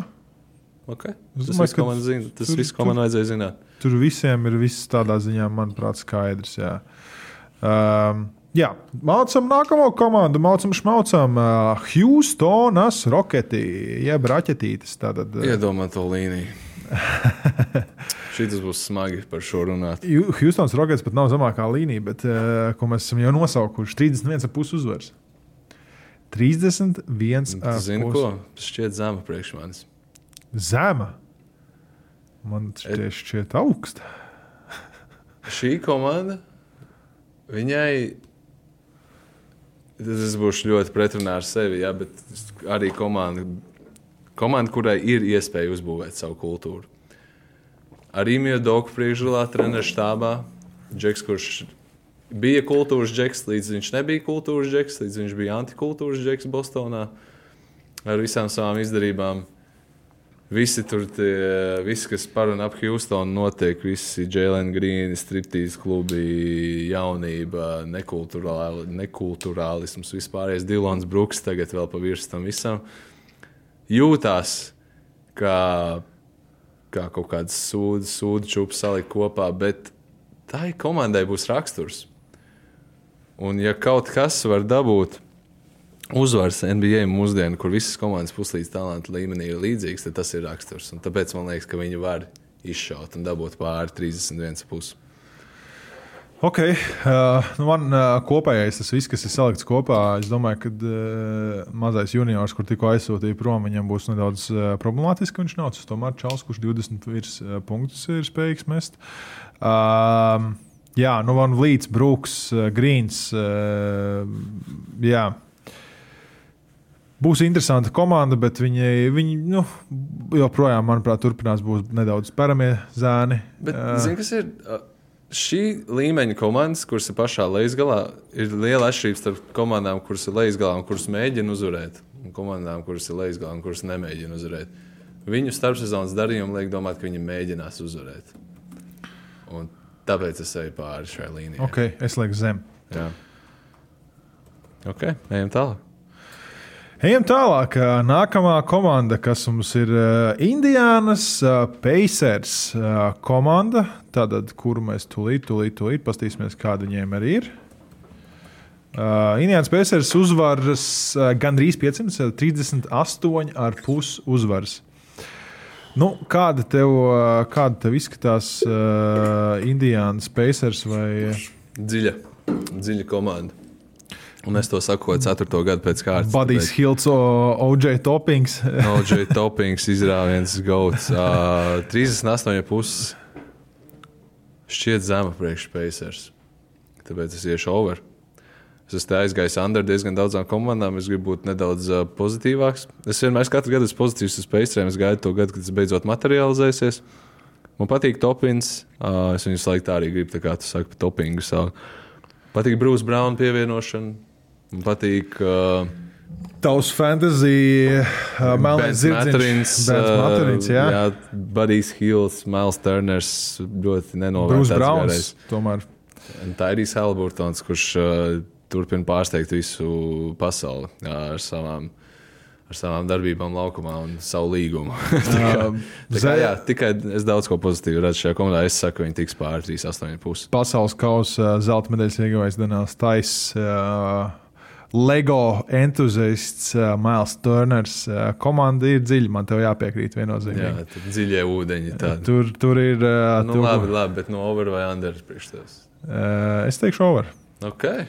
Okay. Es Tas domāju, ka man, zina, tas tur- viss, ko man vajadzēja zināt. Tur visiem ir viss tādā ziņā, manuprāt, skaidrs. Jā, um, jā. mācām nākamo komandu, mācām šmaucām uh, Houstonas Rocketī, jeb raķetītes. Tātad, uh, Iedomā to līniju. Tas būs smagi par šo runāt. Houstons Rockets pat nav zemākā līnija, bet uh, ko mēs esam jau nosaukuši 31,5 uzvaras. 31. Tu Zini, ko? Tas šķiet zema priekš manis. Zema. Man šķiet, šķiet augsta. Šī komanda, viņai. Tas būs ļoti pretrunā ar sevi, jā, bet arī komanda, komanda, kurai ir iespēja uzbūvēt savu kultūru. Arī Miodoku priekšgalā, treneru štābā, Džeks, kurš bija kultūras džeks, līdz viņš nebija kultūras džeks, līdz viņš bija antikultūras džeks Bostonā ar visām savām izdarībām. Visi tur, tie, visi, kas par un ap Houstonu notiek, visi Jēlēna Grīna, striptīs klubi, jaunība, nekulturāli, nekulturālisms, vispārējais Dilons Brooks, tagad vēl pa virsmu tam visam, jūtās kā, kā kaut kāds sūdu, sūdu čūps salikt kopā, bet tai komandai būs raksturs. Un ja kaut kas var dabūt uzvaras NBA mūsdienu, kur visas komandas puslīdz talanta līmenī ir līdzīgas, tad tas ir raksturs. Un tāpēc man liekas, ka viņi var izšaut un dabūt pāri 31,5. Ok, uh, nu man uh, kopējais tas viss, kas ir salikts kopā, es domāju, ka uh, mazais juniors, kur tikko aizsūtīja prom, viņam būs nedaudz uh, problemātiski. Viņš nav tas tomēr čels, kurš 20 virs uh, punktus ir spējīgs mest. Uh, jā, nu man Vlīts, Brooks, uh, Grīns. Uh, jā. Būs interesanta komanda, bet viņi, viņi nu, joprojām, manuprāt, turpinās būt nedaudz paramie zēni. Bet, Uh, zini, kas ir? Šī līmeņa komandas, kuras ir pašā lejušgalā, ir liela atšķirība starp komandām, kuras ir lejušgalā un kuras mēģina uzvarēt, un komandām, kuras ir lejušgalā un kuras nemēģina uzvarēt. Viņu starpsezonas darījumi liek domāt, ka viņi mēģinās uzvarēt. Un tāpēc es eju pāri šai līnijai. ok, es lieku zem. Jā. Ok, ejam tālāk. Ejam tālāk. Nākamā komanda, kas mums ir Indiānas Pacers komanda, tātad, kuru mēs tūlīt, tūlīt, tūlīt paskatīsimies, kāda viņiem arī ir. Uh, Indiānas Pacers uzvaras uh, gandrīz 500, 38,5 uzvaras. Nu, kāda, tev, kāda tev izskatās uh, Indiānas Pacers vai Dziļa, dziļa komanda. Un es to saku, ko ceturto gadu pēc kārtas. Badijs Hilts, OJ Toppings. OJ Toppings izrāviens gauts. Uh, 38,5 šķiet zema priekš Pacers. Tāpēc es iešu over. Es esmu aizgājis under diezgan daudzām komandām. Es gribu būt nedaudz uh, pozitīvāks. Es vienmēr katru gadu esmu pozitīvs uz Paceriem. Es gaidu to gadu, kad tas beidzot materializēsies. Man patīk topins. Uh, es viņu laiku tā arī gribu, tā kā tu saki, par topingu. savu. Patīk Brūss Brauna pievienošana. Man patīk. Uh, Tavs fantasy, uh, Zirdziņš. Bens Materins, jā. jā Budijs Hills, Miles Turners ļoti nenovērtēts. Browns. garais. Tomēr. Tā ir Rīs Helburtons, kurš uh, turpina pārsteigt visu pasauli jā, ar savām. Ar savām darbībām, laukumā un savu līgumu. tā kā, tā kā, jā, tikai es daudz ko pozitīvu redzu šajā komandā. Es saku, viņi tiks pāri 3,8,5. Pasaules kausa zelta medaļas ieguvējs Danās Tais. Uh, Lego entuziasts uh, Mails Turners. Uh, komanda ir dziļa, man te jāpiekrīt Jā, viennozīmīgi. tad dziļie ūdeņi. Tādi. Tur, tur ir. Uh, Nu, tur, labi, labi, bet no over vai under priekš tevis. uh, es teikšu, over. Okay.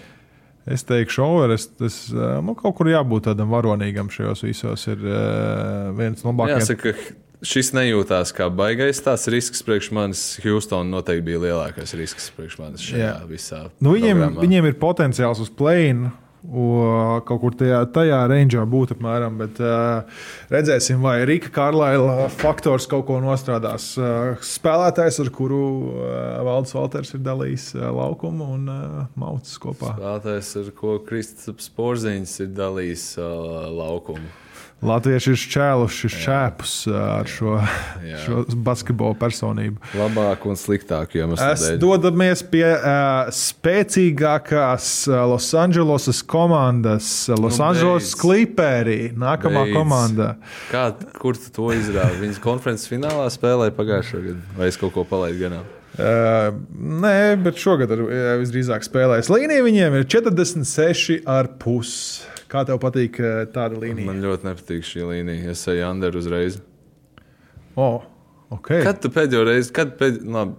Es teikšu, over. Es, es, uh, nu, kaut kur jābūt tādam varonīgam šajos visos. Ir uh, viens no labākajiem. Jāsaka, ka šis nejūtās kā baigais tāds risks priekš manis. Houston noteikti bija lielākais risks priekš manis šajā Jā. visā. Nu, viņiem, programmā. viņiem ir potenciāls uz plēnu. Kaut kur tajā, tajā ranžā būt apmēram, bet uh, redzēsim, vai Rīka Kārlaila faktors kaut ko nostrādās. Uh, spēlētājs, ar kuru uh, Valdis Valters ir dalījis laukumu un maucis kopā. Spēlētājs, ar ko Kristaps Porziņš ir dalījis laukumu. Latvieši ir šķēluši šķēpus ar šo, Jā. šo basketbola personību. Labāk un sliktāk, jo mēs Es dodamies pie uh, spēcīgākās Los Angeles komandas, uh, Los Nu. Clipperi, nākamā Beidz. komanda. Kā, kur tu to izrāvi? Viņas konferences finālā spēlēja pagājušā gada, vai es kaut ko palaidu garām? Uh, nē, bet šogad jā, visdrīzāk spēlēs. Līnija viņiem ir 46,5. Kā tev patīk uh, tāda līnija? Man ļoti nepatīk šī līnija. Es eju under uzreiz. Oh, okay. Kad tu pēdējo reizi, kad pēdējo, labi,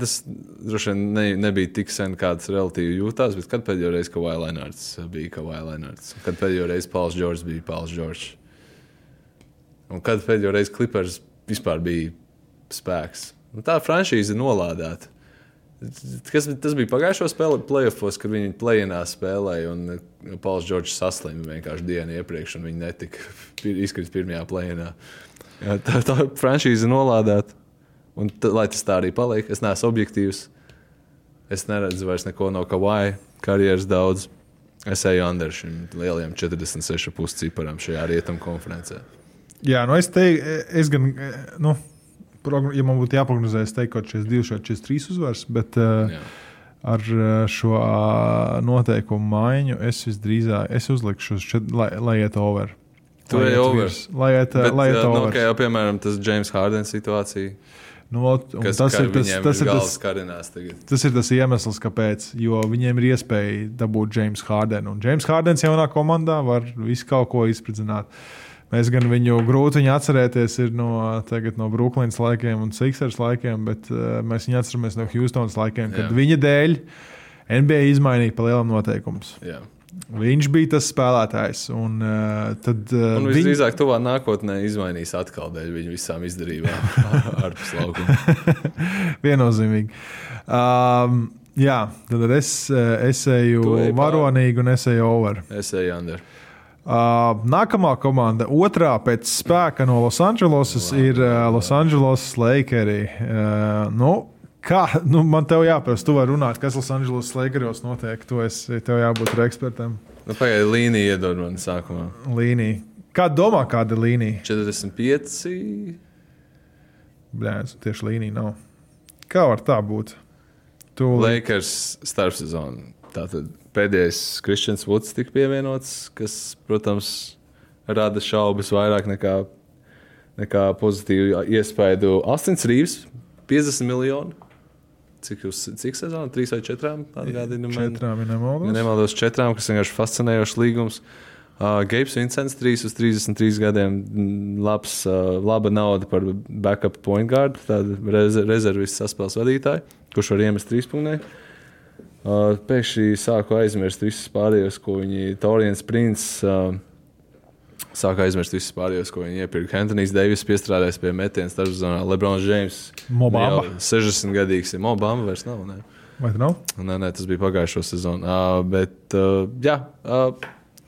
tas droši vien ne, nebija tik sen, kā tas relatīvi jūtās, bet kad pēdējo reizi Kavai Lenārds bija Kavai Lenārds? Kad pēdējo reizi Pauls Džordžs bija Pauls Džordžs? Un kad pēdējo reizi Clippers vispār bija spēks? Nu, tā franšīze ir nolādēta. Kas, tas bija pagājušo spēli, playoffs, kad viņi plēnā spēlēja. Un uh, Pauls Džordžs saslima vienkārši dienu iepriekš, un viņi netika izkrist pirmajā plēnā. Tā, tā franšīze nolādēta. Un, t, lai tas tā arī paliek, es neesmu objektīvs. Es neredzu vairs neko no Kavāja karjeras daudz. Es eju under šim lielajam 46,5 ciparam šajā rietumu konferencē. Jā, nu es teiktu, es gan, nu, progno- ja man būtu jāprognozē, es teiktu, ka 42 vai 43 uzvars, bet uh, ar uh, šo uh, noteikumu maiņu es visdrīzāk es uzlikšu, uz čet, lai, lai iet over. Tu ej over. Lai iet, Bet, lai iet uh, nu, over. okay, jau, piemēram, tas James Harden situācija, Nu, kas tas, ir tas, tas, ir tas, tas ir tas iemesls, kāpēc. Jo viņiem ir iespēja dabūt James Hardenu. Un James Hardens jaunā komandā var visu kaut ko izpildīt. Mēs gan viņu grūti viņu atcerēties no, tagad no Brooklynas laikiem un Sixers laikiem, bet uh, mēs viņu atceramies no Houstonas laikiem, kad Jā. viņa dēļ NBA izmainīja pa lielam noteikumus. Viņš bija tas spēlētājs. Un, uh, tad, uh, Un viņ- visdrīzāk, tuvā nākotnē izmainīs atkal dēļ viņu visām izdarībām ārpus laukuma. Viennozīmīgi. Um, jā, tad es, es eju varonīgi un es eju over. Es eju under. Uh, nākamā komanda, otrā pēc spēka no Los Angelesas, ir uh, Los Angeles Lakers. Uh, nu, kā, nu, man te jāprasa, tu vari runāt, kas Los Angeles Lakeros notiek. Tu esi, tev jābūt tur ekspertam. Nu, Pagaidiet, līnija iedod man sākumā. Līnija. Kā domā, kāda ir līnija? 45. Bļā, tieši līnija nav. Kā var tā būt? Tu Lakers starpsezona. Tātad pēdējais Kristians Vuds tika pievienots, kas, protams, rada šaubas vairāk nekā, nekā pozitīvu iespēju. Astins Rīvs, 50 miljoni. Cik, jūs, cik sezona? Trīs vai četrām? Atgādinu man. četrām Ja nemaldos. nemaldos, četrām, kas vienkārši fascinējošs līgums. Uh, Gabs Vincents, 3 uz 33 gadiem, mm, labs, uh, laba nauda par backup point guard, tāda reze, rezervists saspēles vadītāja, kurš var iemest trīspunktē. Uh, pēkšņi sāku aizmirst visus pārējos, ko viņi Torijans Princis. Uh, Sāka aizmirst visus pārējos, ko viņi iepirka. Antonius Deivis piestrādājis pie metiena starpzonā. Lebrons Džeims. Mobamba. 60 gadīgs ir Mobamba vairs nav. Ne? Vai tā nav? Nē, nē, tas bija pagājušo sezonu. Uh, bet, uh, jā, uh,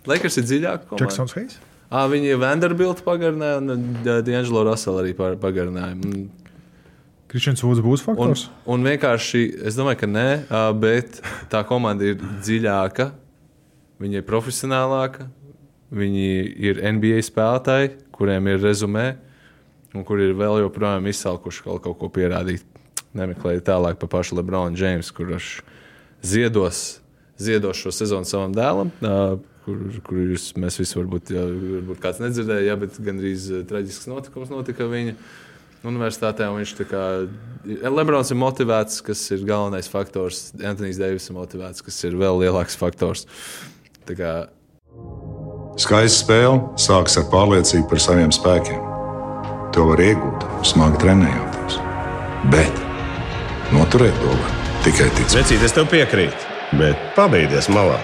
Lakers ir dziļāk. komanda. Jacksons Hayes? Ah, viņi Vanderbilt pagarināja, un D'Angelo Russell arī pagarināja. Mm. Kristians Vūds būs Un, faktors. un vienkārši, es domāju, ka nē, bet tā komanda ir dziļāka, viņa ir profesionālāka, viņi ir NBA spēlētāji, kuriem ir rezumē, un kuri ir vēl joprojām izsalkuši kaut, kaut ko pierādīt. Nemeklējiet tālāk par pašu Lebronu Džeimsu, kurš ziedos, ziedos šo sezonu savam dēlam. ā, Kur, kur jūs, mēs visi varbūt, jā, varbūt kāds nedzirdēja, jā, bet gandrīz traģisks notikums notika viņa universitātē. un Viņš kā Lebrons ir motivēts, kas ir galvenais faktors. Antonius Deivis ir motivēts, kas ir vēl lielāks faktors. Tā kā, Skaista spēle sākas ar pārliecību par saviem spēkiem. To var iegūt, smagi trenējoties. Bet noturēt to var tikai ticēt. Vecīt, es tev piekrītu, bet pabeigties malā.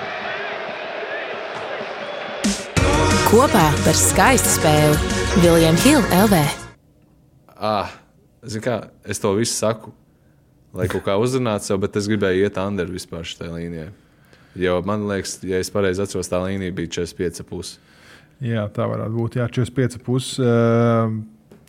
Kopā par skaistu spēli Viljams Hilde LV. Ah, kā, es to visu saku, lai kaut kā uzrunātu sev, bet es gribēju iet under vispār šajā līnijā. Jo man liekas, ja es pareizi atceros, tā līnija bija 45,5. Jā, tā varētu būt. Jā, 45,5. Uh,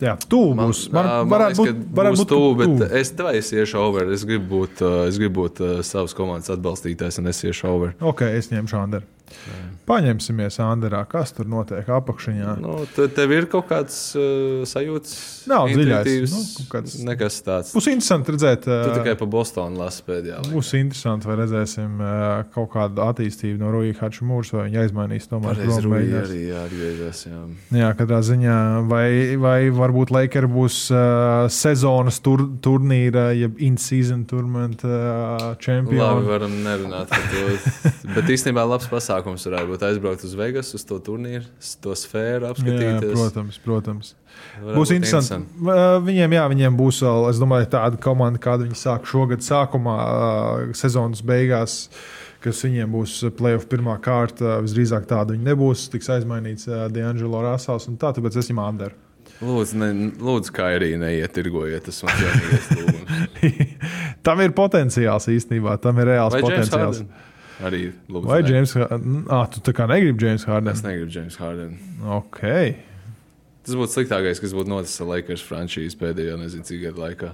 jā, tuvu Man, būs. man, man varētu liekas, būt, varētu būt tuvu, bet tuvu. es tev es iešu over. Es gribu būt, es gribu būt savas komandas atbalstītājs, un es iešu over. Ok, es ņemšu Anderu. Paņemsimies Anderā, kas tur notiek apakšā. Nu, te, tev ir kaut kāds uh, sajūts, Nav intuitīvs, nu, kāds- nekas tāds. Būs interesanti redzēt, Tu uh, tikai pa Bostonu lasi pēdējā. laikā. būs interesanti, vai redzēsim uh, kaut kādu attīstību no Rūjas Hačmūras, vai viņa aizmainīs tomēr beigās. arī jāatgriežas. Jā. Jā, katrā ziņā, vai, vai varbūt Lakers būs uh, sezonas tur, turnīra, jeb in-season tournament uh, Labi, čempions. varam nerunāt par to. Bet īstenībā labs pasākums varētu būt aizbraukt uz Vegas, uz to turnīru, to sfēru, Jā, apskatīties. protams, protams. Varētu Būs interesanti. Uh, Viņiem, jā, viņiem būs vēl, es domāju, tāda komanda, kāda viņi sāk šogad sākumā, sezonas beigās. Kas viņiem būs playoff pirmā kārta, visdrīzāk tāda viņa nebūs. Tiks aizmainīts D'Angelo Rasels un tā, tāpēc es viņam Anderu. Lūdzu, ne, lūdzu, kā arī neietirgojiet. Tas man vienīgais lūgums. Tam ir potenciāls īstenībā, tam ir reāls Vai James potenciāls. Harden? Arī lūdzu. Vai. James Harden? Ah, tu tā kā negribi James Harden? Es negribu James Harden. Ok. Tas būtu sliktākais, kas būtu noticis ar Lakers frančīzi pēdējo nezinu cik gadu laikā.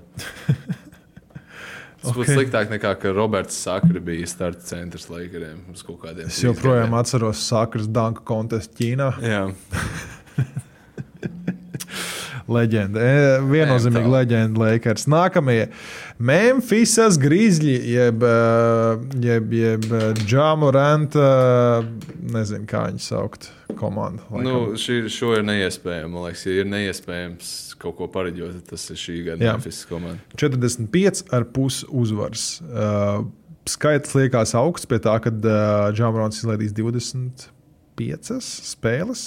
Tas okay. būtu sliktāk nekā, ka Roberts Sakra bija starta centrs Lakeriem uz kaut kādiem. Es joprojām gadiem. atceros Sakras Danka kontestu Ķīnā. Jā, Leģenda. E, Viennozīmīgi leģenda Lakers. Nākamie Memphisas Grizzly, jeb, eh, jeb, jeb Džamoranta, nezinu, kā viņu saukt, komanda. nu, laikam. šī, šo ir neiespējami. Man liekas, ja ir neiespējams kaut ko pareģot, tas ir šī gada. Memphis komanda. 45,5 uzvaras. Uh, skaitlis liekas augsts pie tā, ka uh, Džamorants izlaidīs 20. Piecas spēles,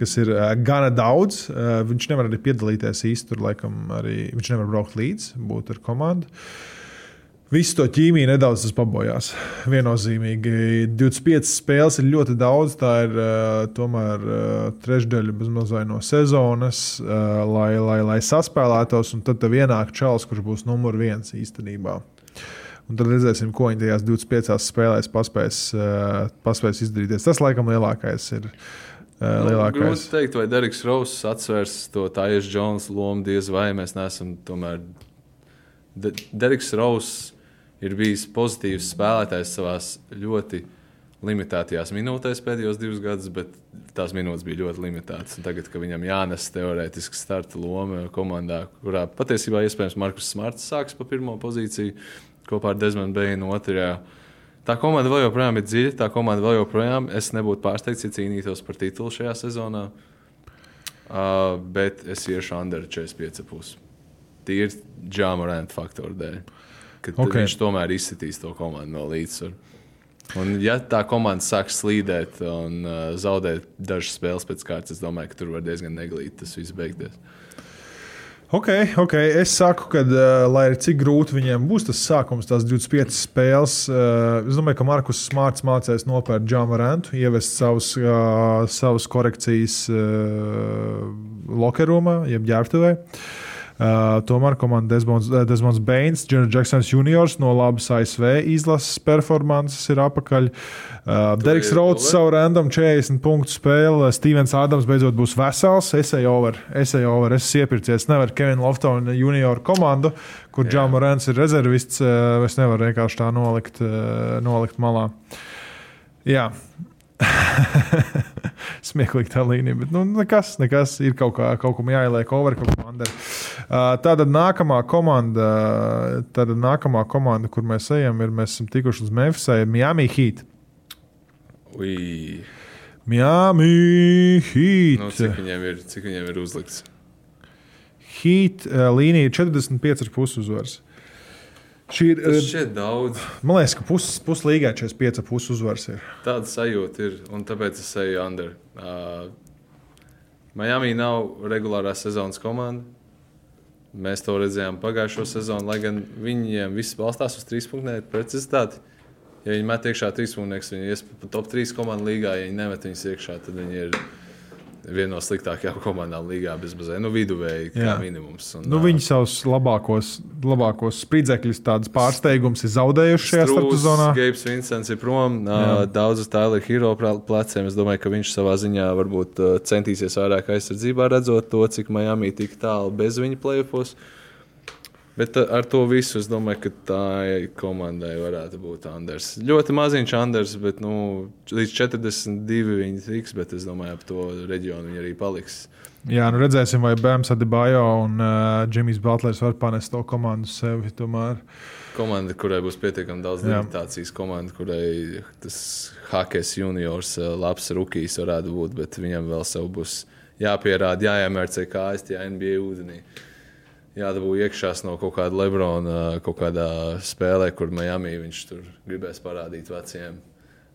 kas ir uh, gana daudz. Uh, viņš nevar arī piedalīties īsti tur, laikam, arī viņš nevar braukt līdzi, būt ar komandu. Visu to ķīmiju nedaudz pabojās. Viennozīmīgi 25 spēles ir ļoti daudz. Tā ir uh, tomēr uh, trešdaļa bezmazliet no sezonas, uh, lai, lai, lai saspēlētos. Un tad tev ienāk čels, kurš būs numur viens īstenībā. Un tad redzēsim, ko viņi tajās 25 spēlēs paspēs, uh, paspēs izdarīt. Tas, laikam, lielākais ir. Uh, Nu. Grūti pateikt, vai Deriks Rauss atsvers to Tājas Jonas lomu, diez vai mēs neesam tomēr. De Deriks Rauss ir bijis pozitīvs spēlētājs savā ļoti limitētajās minūtēs pēdējos divus gadus, bet tās minūtes bija ļoti limitētas. Tagad, kad viņam jānes teorētiski starta loma komandā, kurā patiesībā iespējams Markus Smarts sāks pa pirmo pozīciju kopā ar Desmondu Beinu otrajā. Tā komanda vēl joprojām ir dziļa. Tā komanda vēl joprojām. Es nebūtu pārsteigts, ja cīnītos par titulu šajā sezonā. Uh, bet es iešu under 45,5. Tīri Džāmaranta faktoru dēļ. Kad Ok. okay. viņš tomēr izsitīs to komandu no līdzsvara. Un, ja tā komanda sāks slīdēt un uh, zaudēt dažas spēles pēc kārtas, es domāju, ka tur var diezgan neglīti tas viss beigties. Ok, ok. Es saku, ka, uh, lai arī cik grūti viņiem būs tas sākums, tās 25 spēles, uh, es domāju, ka Markus Smarts mācīs nopērkt Džāmu Rentu, ievest savus, uh, savus korekcijas uh, lokerumā, jeb ģērbtuvē. Uh, tomēr komanda Desmonds, Desmonds Bains, Džons Jacksons Juniors no labas ASV izlases performances ir apakaļ. Uh, Deriks Rauds savu random 40 punktu spēli. Stevens Ādams beidzot būs vesels. Es eju over, es eju over, es iepircies. Nevaru Kevinu Loftonu junior komandu, kur Džāma Rens ir rezervists. Uh, es nevaru vienkārši tā nolikt, uh, nolikt malā. Jā. Smieklīgi tā līnija, bet nu, nekas, nekas ir kaut, kā, kaut kam jāieliek over, kaut kā under. Uh, tāda nākamā komanda, tāda nākamā komanda, kur mēs ejam, ir mēs esam tikuši līdz Memphisai, Miami Heat. Ui. Miami Heat. Nu, cik, viņiem ir, cik viņiem ir uzlikts? Heat uh, līnija ir 45,5 uzvaras. Šī ir. Tas uh, šķiet daudz. Man liekas, ka pus, puslīgā 45,5 uzvaras ir. Tāda sajūta ir, un tāpēc es eju under. Uh, Miami nav regulārā sezonas komanda. Mēs to redzējām pagājušo sezonu, lai gan viņiem viss balstās uz trīs punktiem precizitāti. Ja viņi met iekšā trīs punktus, viņi ir top 3 komandu līgā. Ja viņi nemet viņus iekšā, tad viņi ir viena no sliktākajām komandām līgā bezbazē. Nu, viduvēji kā Jā. minimums. Un, Nu, viņi savus labākos, labākos spridzekļus, tādus pārsteigumus ir zaudējuši šajā starptautiskā zonā. Gabs Vincents ir prom. Uh, daudz uz Tyler Hero pleciem. Es domāju, ka viņš savā ziņā varbūt centīsies vairāk aizsardzībā, redzot to, cik Miami tik tālu bez viņa plēfos. Bet uh, ar to visu es domāju, ka tā komandai varētu būt Anders. Ļoti maziņš Anders, bet nu, līdz 42 viņi tiks, bet es domāju, ap to reģionu viņi arī paliks. Jā, nu redzēsim, vai Bēns Adibajo un uh, Džimijs Butlers var panest to komandu sevi. Tomēr. Komanda, kurai būs pietiekami daudz Jā. limitācijas, komanda, kurai tas Hakes juniors, eh, labs rookies varētu būt, bet viņam vēl sev būs jāpierāda, jāiemērcē kājas tajā NBA ūdenī. Jādabū iekšā no kaut kāda Lebrona, kaut kādā spēlē, kur Miami viņš tur gribēs parādīt veciem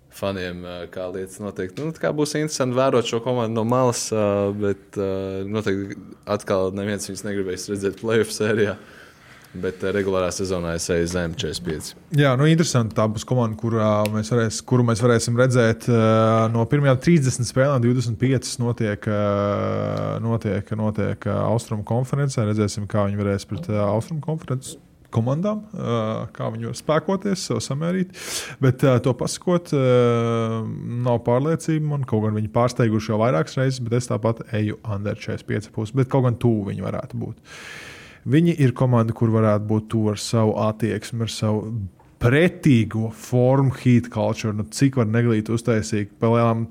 faniem, kā lietas notiek. Nu, būs interesanti vērot šo komandu no malas, bet noteikti atkal neviens viņus negribēs redzēt playoff sērijā. Bet eh, regulārā sezonā es eju zem 45. Jā, nu interesanti. Tā būs komanda, kurā mēs varēs, kuru mēs varēsim redzēt uh, no pirmajām 30 spēlēm. 25 notiek, uh, notiek, notiek uh, Austrumu konferencē. Redzēsim, kā viņi varēs pret Austrumu konferences komandām, kā viņi var spēkoties, sev samērīt. Bet to pasakot, nav pārliecība. Man kaut gan viņi pārsteiguši jau vairākas reizes, bet es tāpat eju under 45,5. Bet kaut gan tuvu viņi varētu būt. Viņi ir komanda, kur varētu būt tuvu ar savu attieksmi, ar savu pretīgo formu, heat culture. Nu, cik var neglīt uztaisīt palielam.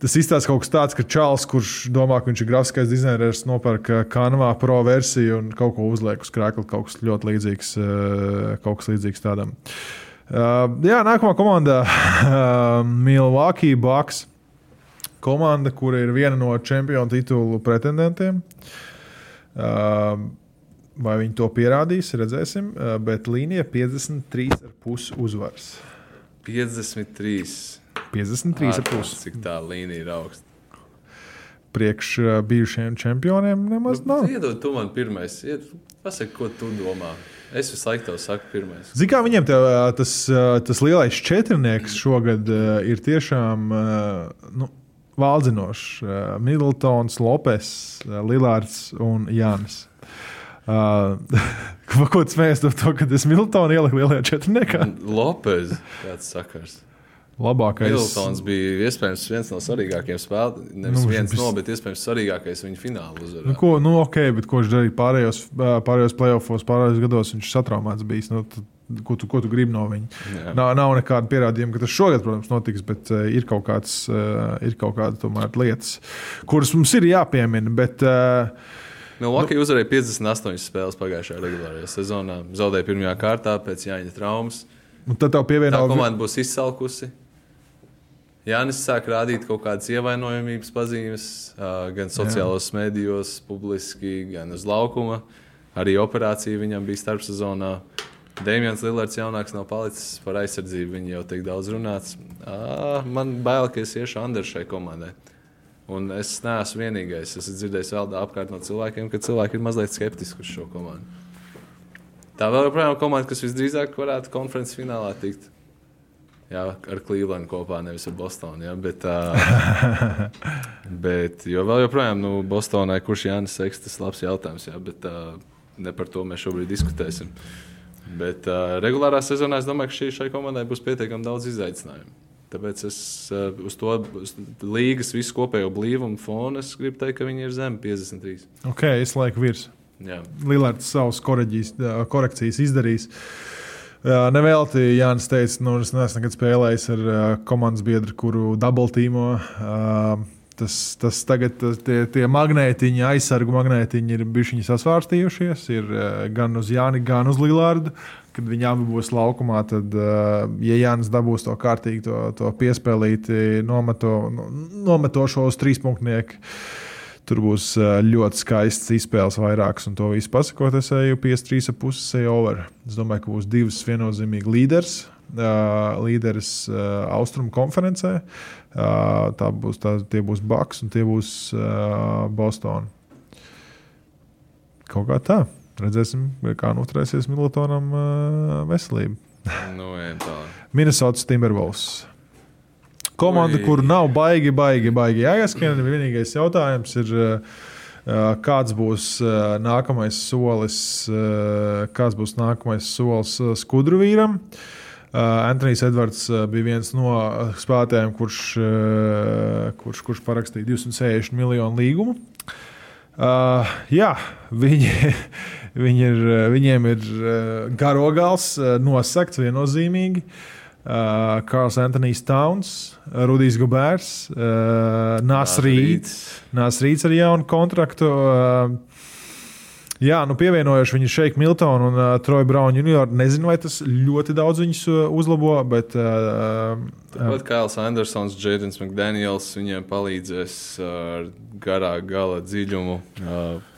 Tas izstāsta kaut kas tāds, ka Čāls, kurš domā, ka viņš ir grafiskais dizainers, nopērk kanvā pro versiju un kaut ko uzliek uz krēkla. Kaut kas ļoti līdzīgs, eh, kaut kas līdzīgs tādam. Uh, jā, nākamā komanda - Milwaukee Bucks. Komanda, kur ir viena no čempionu titulu pretendentiem. Uh, Vai viņi to pierādīs, redzēsim. Uh, Bet līnija 53,5 uzvaras. 53. 53,5 Cik tā līnija ir augsta. priekš uh, bijušajiem čempioniem nemaz nav. Iedod, tu man pirmais. Ied- Pasaki, ko tu domā. Es visu laiku tev saku, pirmais. Zini, kā viņiem te, uh, tas, tas lielais četrnieks šogad ir tiešām nu, valdzinošs. Middletons, Lopes, Lillards un Jānis. Uh, ko tu smējies par to, ka es Miltonu ieliku lielajā četrniekā? Lopez, kāds sakars. Labākais. Miltons bija iespējams viens no svarīgākajiem spēlētājiem. Nevis Nu, viens viņš- no, bet iespējams svarīgākais viņa fināla uzvarā. Nu, ko, nu, ok, bet ko viņš darīja pārējos, pārējos playoffs, pārējos gados, viņš satraumēts bijis. Nu, tad, ko, tu, ko tu gribi no viņa? Jā. Nav, nav nekāda pierādījuma, ka tas šogad, protams, notiks, bet uh, ir kaut kādas, uh, ir kaut kāda tomēr lietas, kuras mums ir jāpiemina. Bet, uh, Milwaukee nu, uzvarēja 58 spēles pagājušajā regulārajā sezonā. Zaudēja pirmajā kārtā pēc Jāņa traumas. un tad tev Tā pievieno komanda būs izsalkusi. Jānis sāk rādīt kaut kādas ievainojamības pazīmes, gan sociālajos mēdījos, publiski, gan uz laukuma. Arī operācija viņam bija starpsezonā. Dēmons Lillards jaunāks nav palicis par aizsardzību. Viņa jau tik daudz runāts. Ā, Man bail, ka es iešu Andrei šai komandai. Un es neesmu vienīgais. Es esmu dzirdējis vēl apkārt no cilvēkiem, ka cilvēki ir mazliet skeptiski uz šo komandu. Tā vēl joprojām ir komanda, kas visdrīzāk varētu konferences finālā tikt. Jā, ar Clevelandu kopā, nevis ar Bostonu. Jā, bet, uh, bet jo vēl joprojām, nu, Bostonai, kurš Jānis Seks, tas ir labs jautājums. Jā, bet uh, ne par to mēs šobrīd diskutēsim. Bet uh, regulārā sezonā es domāju, ka šī, šai komandai būs pietiekami daudz izaicinājumu. Tāpēc es uh, uz to uz līgas visu kopējo blīvumu fonu gribu teikt, ka viņi ir zem 53. Ok, es laiku virs. Lielārds savus korekcijas izdarījis. Nevelti Jānis teica, nu, es neesmu nekad spēlējis ar komandas biedru, kuru dubultīmo. Tas, tas tagad tie, tie magnētiņi, aizsargu magnētiņi ir bijuši sasvārstījušies. Ir gan uz Jāni, gan uz Lilārdu. Kad viņi abi būs laukumā, tad, ja Jānis dabūs to kārtīgi, to, to piespēlīti, nometo, nometošo uz trīspunktnieku Tur būs ļoti skaists izspēles vairākas, un to visu pasakot, es eju 5-3,5 eju over. Es domāju, ka būs divas viennozīmīgi līderis. Uh, līderis Austrumu konferencē. Tā būs, tā, tie būs Baks un tie būs uh, Boston. Kaut kā tā. Redzēsim, kā noturēsies Milotonam uh, veselība. nu, Minnesotas Timberwolves. Komanda, kur nav baigi, baigi, baigi jāieskrien. Vienīgais jautājums ir, kāds būs nākamais solis, kāds būs nākamais solis skudru vīram. Antonius Edvards bija viens no spēlētājiem, kurš, kurš, kurš parakstīja 260 miljonu līgumu. Uh, jā, viņi, viņi ir, viņiem ir garogals nosakts viennozīmīgi. Uh, Karls Antonius Towns, Rudijs Gubērs, uh, Nāsrīts. Nāsrīts ar jaunu kontraktu. Uh, Jā, nu pievienojuši viņu Šeiku Miltonu un uh, Troju Braunu junior. Nezinu, vai tas ļoti daudz viņus uzlabo, bet. Uh, Tāpat Kails Andersons, Jēdens McDaniels viņiem palīdzēs ar garā gala dziļumu. Uh,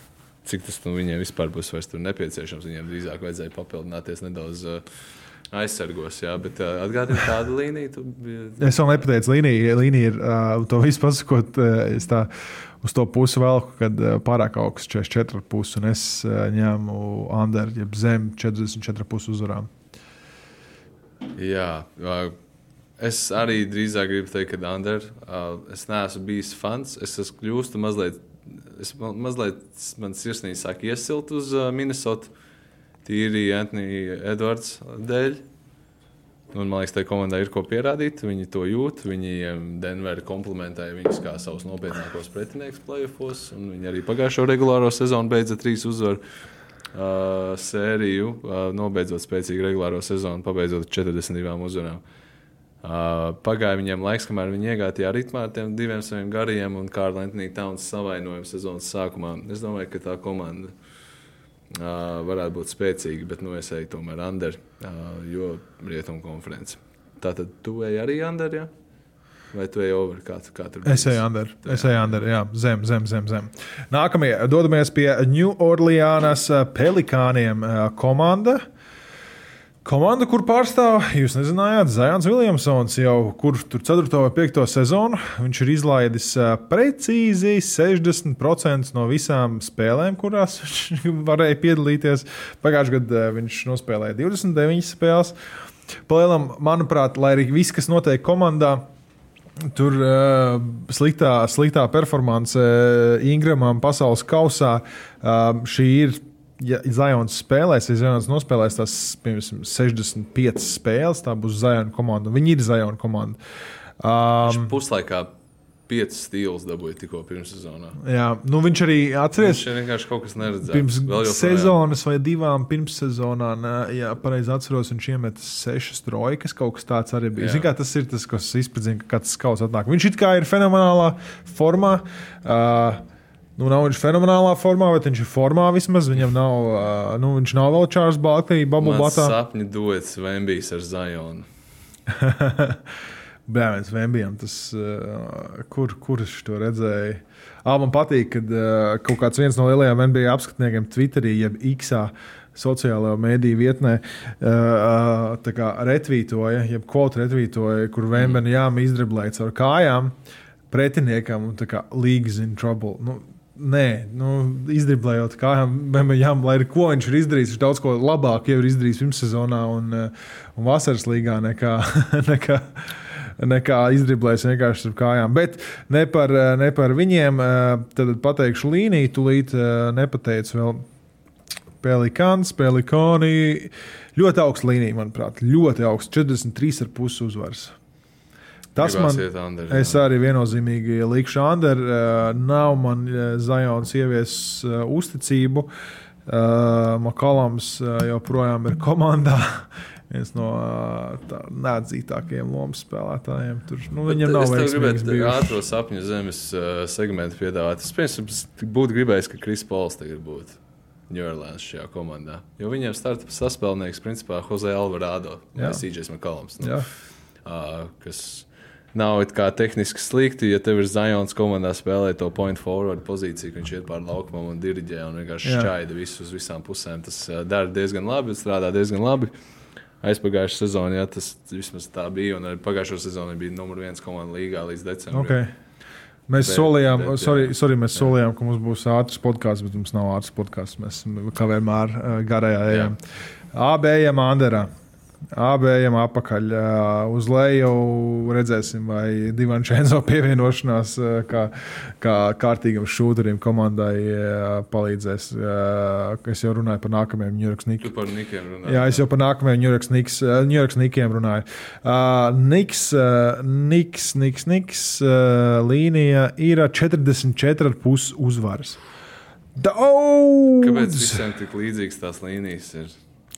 cik tas nu, viņiem vispār būs nepieciešams? Viņiem drīzāk vajadzēja papildināties nedaudz. Uh, aizsargos. Jā, bet uh, atgādini tādu līniju. Tu... Es vēl nepateicu, līnija, līnija ir uh, to visu pasakot. Uh, es tā uz to pusi velku, kad uh, pārāk augsts 44,5 un es uh, ņēmu Anderu, jeb zem 44,5 uzvarām. Jā. Uh, Es arī drīzāk gribu teikt, ka Andrēs, uh, es neesmu bijis fans. Es esmu kļūstu mazliet, es, mazliet man sirsnīgi sāk iesilt uz Minnesota tīri Antonius Edvards dēļ. Un, man liekas, tai komandai ir ko pierādīt. Viņi to jūt. Viņi Denverā komplementēja viņus kā savus nopietnākos pretiniekus playoffs. Viņi arī pagājušo regulāro sezonu beidza trīs uzvaru uh, sēriju, uh, nobeidzot spēcīgu regulāro sezonu, pabeidzot 42 uzvarām. Uh, pagāja viņiem laiks, kamēr viņi iegāja tajā ritmā ar tiem diviem saviem gariem un Kārlis Antonius Towns savainojumu sezonas sākumā. Es domāju, ka tā komanda Uh, varētu būt spēcīgi, bet nu, es eju tomēr under, uh, jo rietumu konferenci. Tātad tu ej arī under, ja? vai tu ej over? Kā, kā tur es eju under, es eju under, jā, zem, zem, zem. zem. Nākamie, dodamies pie New Orleans Pelikāniem komanda. Uh, Komanda, kur pārstāv, jūs nezinājāt, Zajans Viljamsons jau kur tur 4. vai 5. sezonu. Viņš ir izlaidis precīzi 60% no visām spēlēm, kurās viņš varēja piedalīties. Pagājušajā gadā viņš nospēlēja 29 spēles. Palielam, manuprāt, lai arī viss, kas notiek komandā, Tur uh, sliktā, sliktā performance Ingramam pasaules kausā. Uh, šī ir ja Zions spēlēs, ja Zions nospēlēs tās piemēram, 65 spēles, tā būs Ziona komanda. Viņi ir Ziona komanda. Um, puslaikā piecas stīlus dabūja tikko pirms sezonā. Jā, nu viņš arī atcerās. Viņš vienkārši kaut kas neredzēja. Pirms sezonas vai divām pirms sezonā, ne, ja pareizi atceros, viņš iemet sešas trojkas, kaut kas tāds arī bija. Zin, tas ir tas, kas izpildīja, ka kāds skauts atnāk. Viņš it kā ir fenomenālā formā. Uh, Nu, nav viņš fenomenālā formā, bet viņš ir formā vismaz. Viņam nav, nu, viņš nav vēl Čārlis Balklī, Babu Batā. Sapņu dots Vembijs ar Zajonu. Bērns Vembijam, tas, uh, kur, kurš to redzēja? Ah, man patīk, kad kaut kāds no lielajiem NBA apskatniekiem Twitterī, jeb X sociālajā mēdīju vietnē, uh, retvītoja, jeb kvotu retvītoja, kur Vembijam mm. jāmīzdriblēts ar kājām. pretiniekam un tā kā līgas in trouble. Nu, Nē, nu, izdriblējot kājām, Bembeļam, lai arī ko viņš ir izdarījis, viņš daudz ko labāk jau ir izdarījis pirmssezonā un, eh, un vasaras līgā nekā, nekā, nekā izdriblējis vienkārši ar kājām. Bet ne par, ne par viņiem. eh, Tad pateikšu līniju, tūlīt eh, nepateicu vēl. Pelikāns, Pelikāni. Ļoti augsts līnija, manuprāt. Ļoti augsts, 43,5 uzvaras. Tas Gribās man iet Anders, Es arī viennozīmīgi likšu Anderu. Uh, nav man uh, Zajons ievies uh, uzticību. Makalams joprojām ir komandā. Viens no uh, neatzītākajiem lomas spēlētājiem. Tur, nu, viņam nav es tev veiksmīgs gribētu ātrā sapņu zemes uh, segmentu piedāvāt. Es piemēram, būtu gribējis, ka Kris Pols tagad būtu Ņūorleāns šajā komandā. Jo viņiem starta saspēlnieks principā Jose Alvarado vai Jā. Sīdžers Makalams. Nu, Jā. uh, kas nav tehniski slikti, ja tev ir Zajons komandā spēlē to point forward pozīciju, ka viņš iet pāri laukumam un diriģē un vienkārši Jā. šķaida visu uz visām pusēm. Tas uh, dara diezgan labi, strādā diezgan labi. Aizpagājušā sezonā, ja tas vismaz tā bija, un arī pagājušā sezonā bija numur viens komanda līgā līdz decembrim. Okay. Mēs Bet- solījām, bet, sorry, jā. sorry, mēs solījām, ka mums būs ātrs podkāsts, bet mums nav ātrs podkāsts. Mēs kā vienmēr uh, garajā ejam. Abējam Anderā. Abējam apakaļ uz leju. Redzēsim, vai Divančēnzo pievienošanās kā, kā kārtīgam šūterim komandai palīdzēs. Es jau runāju par nākamajiem New York Knicks. Par Nikiem runā. Jā, es jau par nākamajiem New York Knicks, New York Knickiem runāju. Niks, Niks, Niks, Niks līnija ir 44,5 uzvaras. Daudz! Kāpēc visiem tik līdzīgas tās līnijas ir?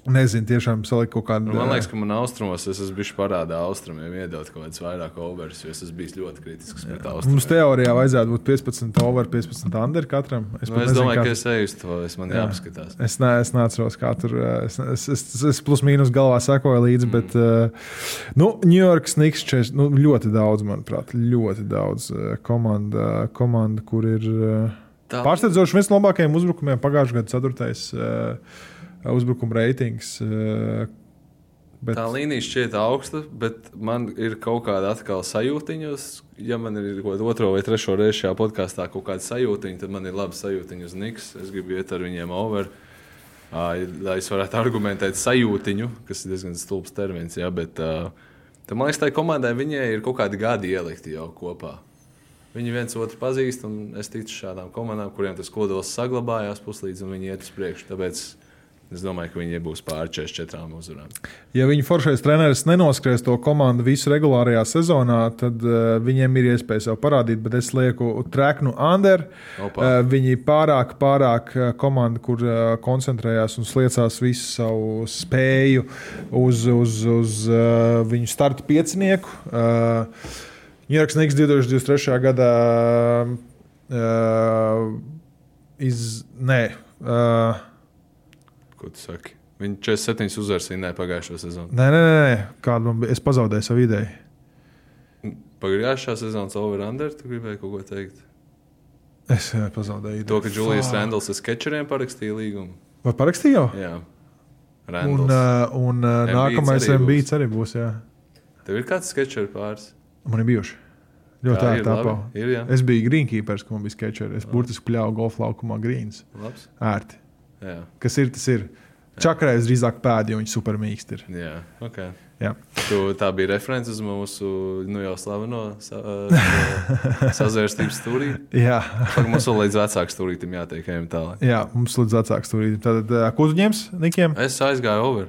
Nezinu, tiešām salikt kaut kādu. Nu, man liekas, ka man austrumos es esmu bijis parādā austrumiem, iedot kaut kādus vairāk overus, jo es esmu bijis ļoti kritisks pret Mums austrumiem. teorijā vajadzētu būt 15 over, 15 under katram. Es, nu, es nezinu, domāju, kā ka es eju uz to, es man Jā. jāpaskatās. Es, ne, es neatceros, kā tur. Es, es, es, es plus mīnus galvā sekoju līdzi, mm. bet uh, nu, New York Snigs čes, nu, ļoti daudz, manuprāt, ļoti daudz komanda, komanda, kur ir uh, pārsteidzoši viens no labākajiem uzbrukumiem pagājušajā gadā, ceturtais uh, uzbrukuma reitings. Uh, bet, Tā līnija šķiet augsta, bet man ir kaut kāda atkal sajūtiņa. Ja man ir kaut kāda otro vai trešo reizi šajā podkāstā kaut kāda sajūtiņa, tad man ir laba sajūtiņa uz Niks. Es gribu iet ar viņiem over. Lai es varētu argumentēt sajūtiņu, kas ir diezgan stulbs termins. Jā, bet, tad, man liekas, tai komandai viņai ir kaut kādi gadi ielikti jau kopā. Viņi viens otru pazīst, un es ticu šādām komandām, kuriem tas kodols saglabājās puslīdz, un viņi iet uz priekšu. Tāpēc es domāju, ka viņi iebūs pāri 44 uzvarām. Ja viņa foršais treneris nenoskries to komandu visu regulārajā sezonā, tad uh, viņiem ir iespēja sev parādīt. Bet es lieku treknu under. Uh, viņi pārāk, pārāk uh, komanda, kur uh, koncentrējās un sliecās visu savu spēju uz, uz, uz uh, viņu startu piecinieku. Uh, Ņujorkas Niks 2023. gadā uh, iz, nē, uh, Ko tu saki? Viņi 47 uzvaras vinnēja pagājušo sezonu. nē, nē, nē, kādu man bija. Es pazaudēju savu ideju. Pagājušā sezonas over-under, tu gribēji kaut ko teikt? Es eh, pazaudēju To, ideju. ka Julius Randls ar sketčeriem parakstīja līgumu. Vai parakstīju jau? Jā, Un, Randls. uh, un uh, Embiids nākamais ambīts arī būs. Jā. Tev ir kāds sketčers pāris? Man ir bijuši. Ļoti labi. tāpā. Ir. Es biju greenkeepers, ka man bija sketčeri. Es burtiski pļāvu golfa laukumā grīns. Ērti. Jā, Kas ir, tas ir. Čakrais drīzāk pēdi, jo viņš super mīkst ir. jā. Okay. Jā. Tu, tā bija referents uz mūsu nu, jau slaveno sa, uh, sazvērstības stūrī. Jā, Pagaidām, mums vēl līdz vecākam stūrītam jātiek ejam tālāk. jā mums līdz vecāks tur ir. Tad, uh, ko tu ņems, Nikiem? Es aizgāju over.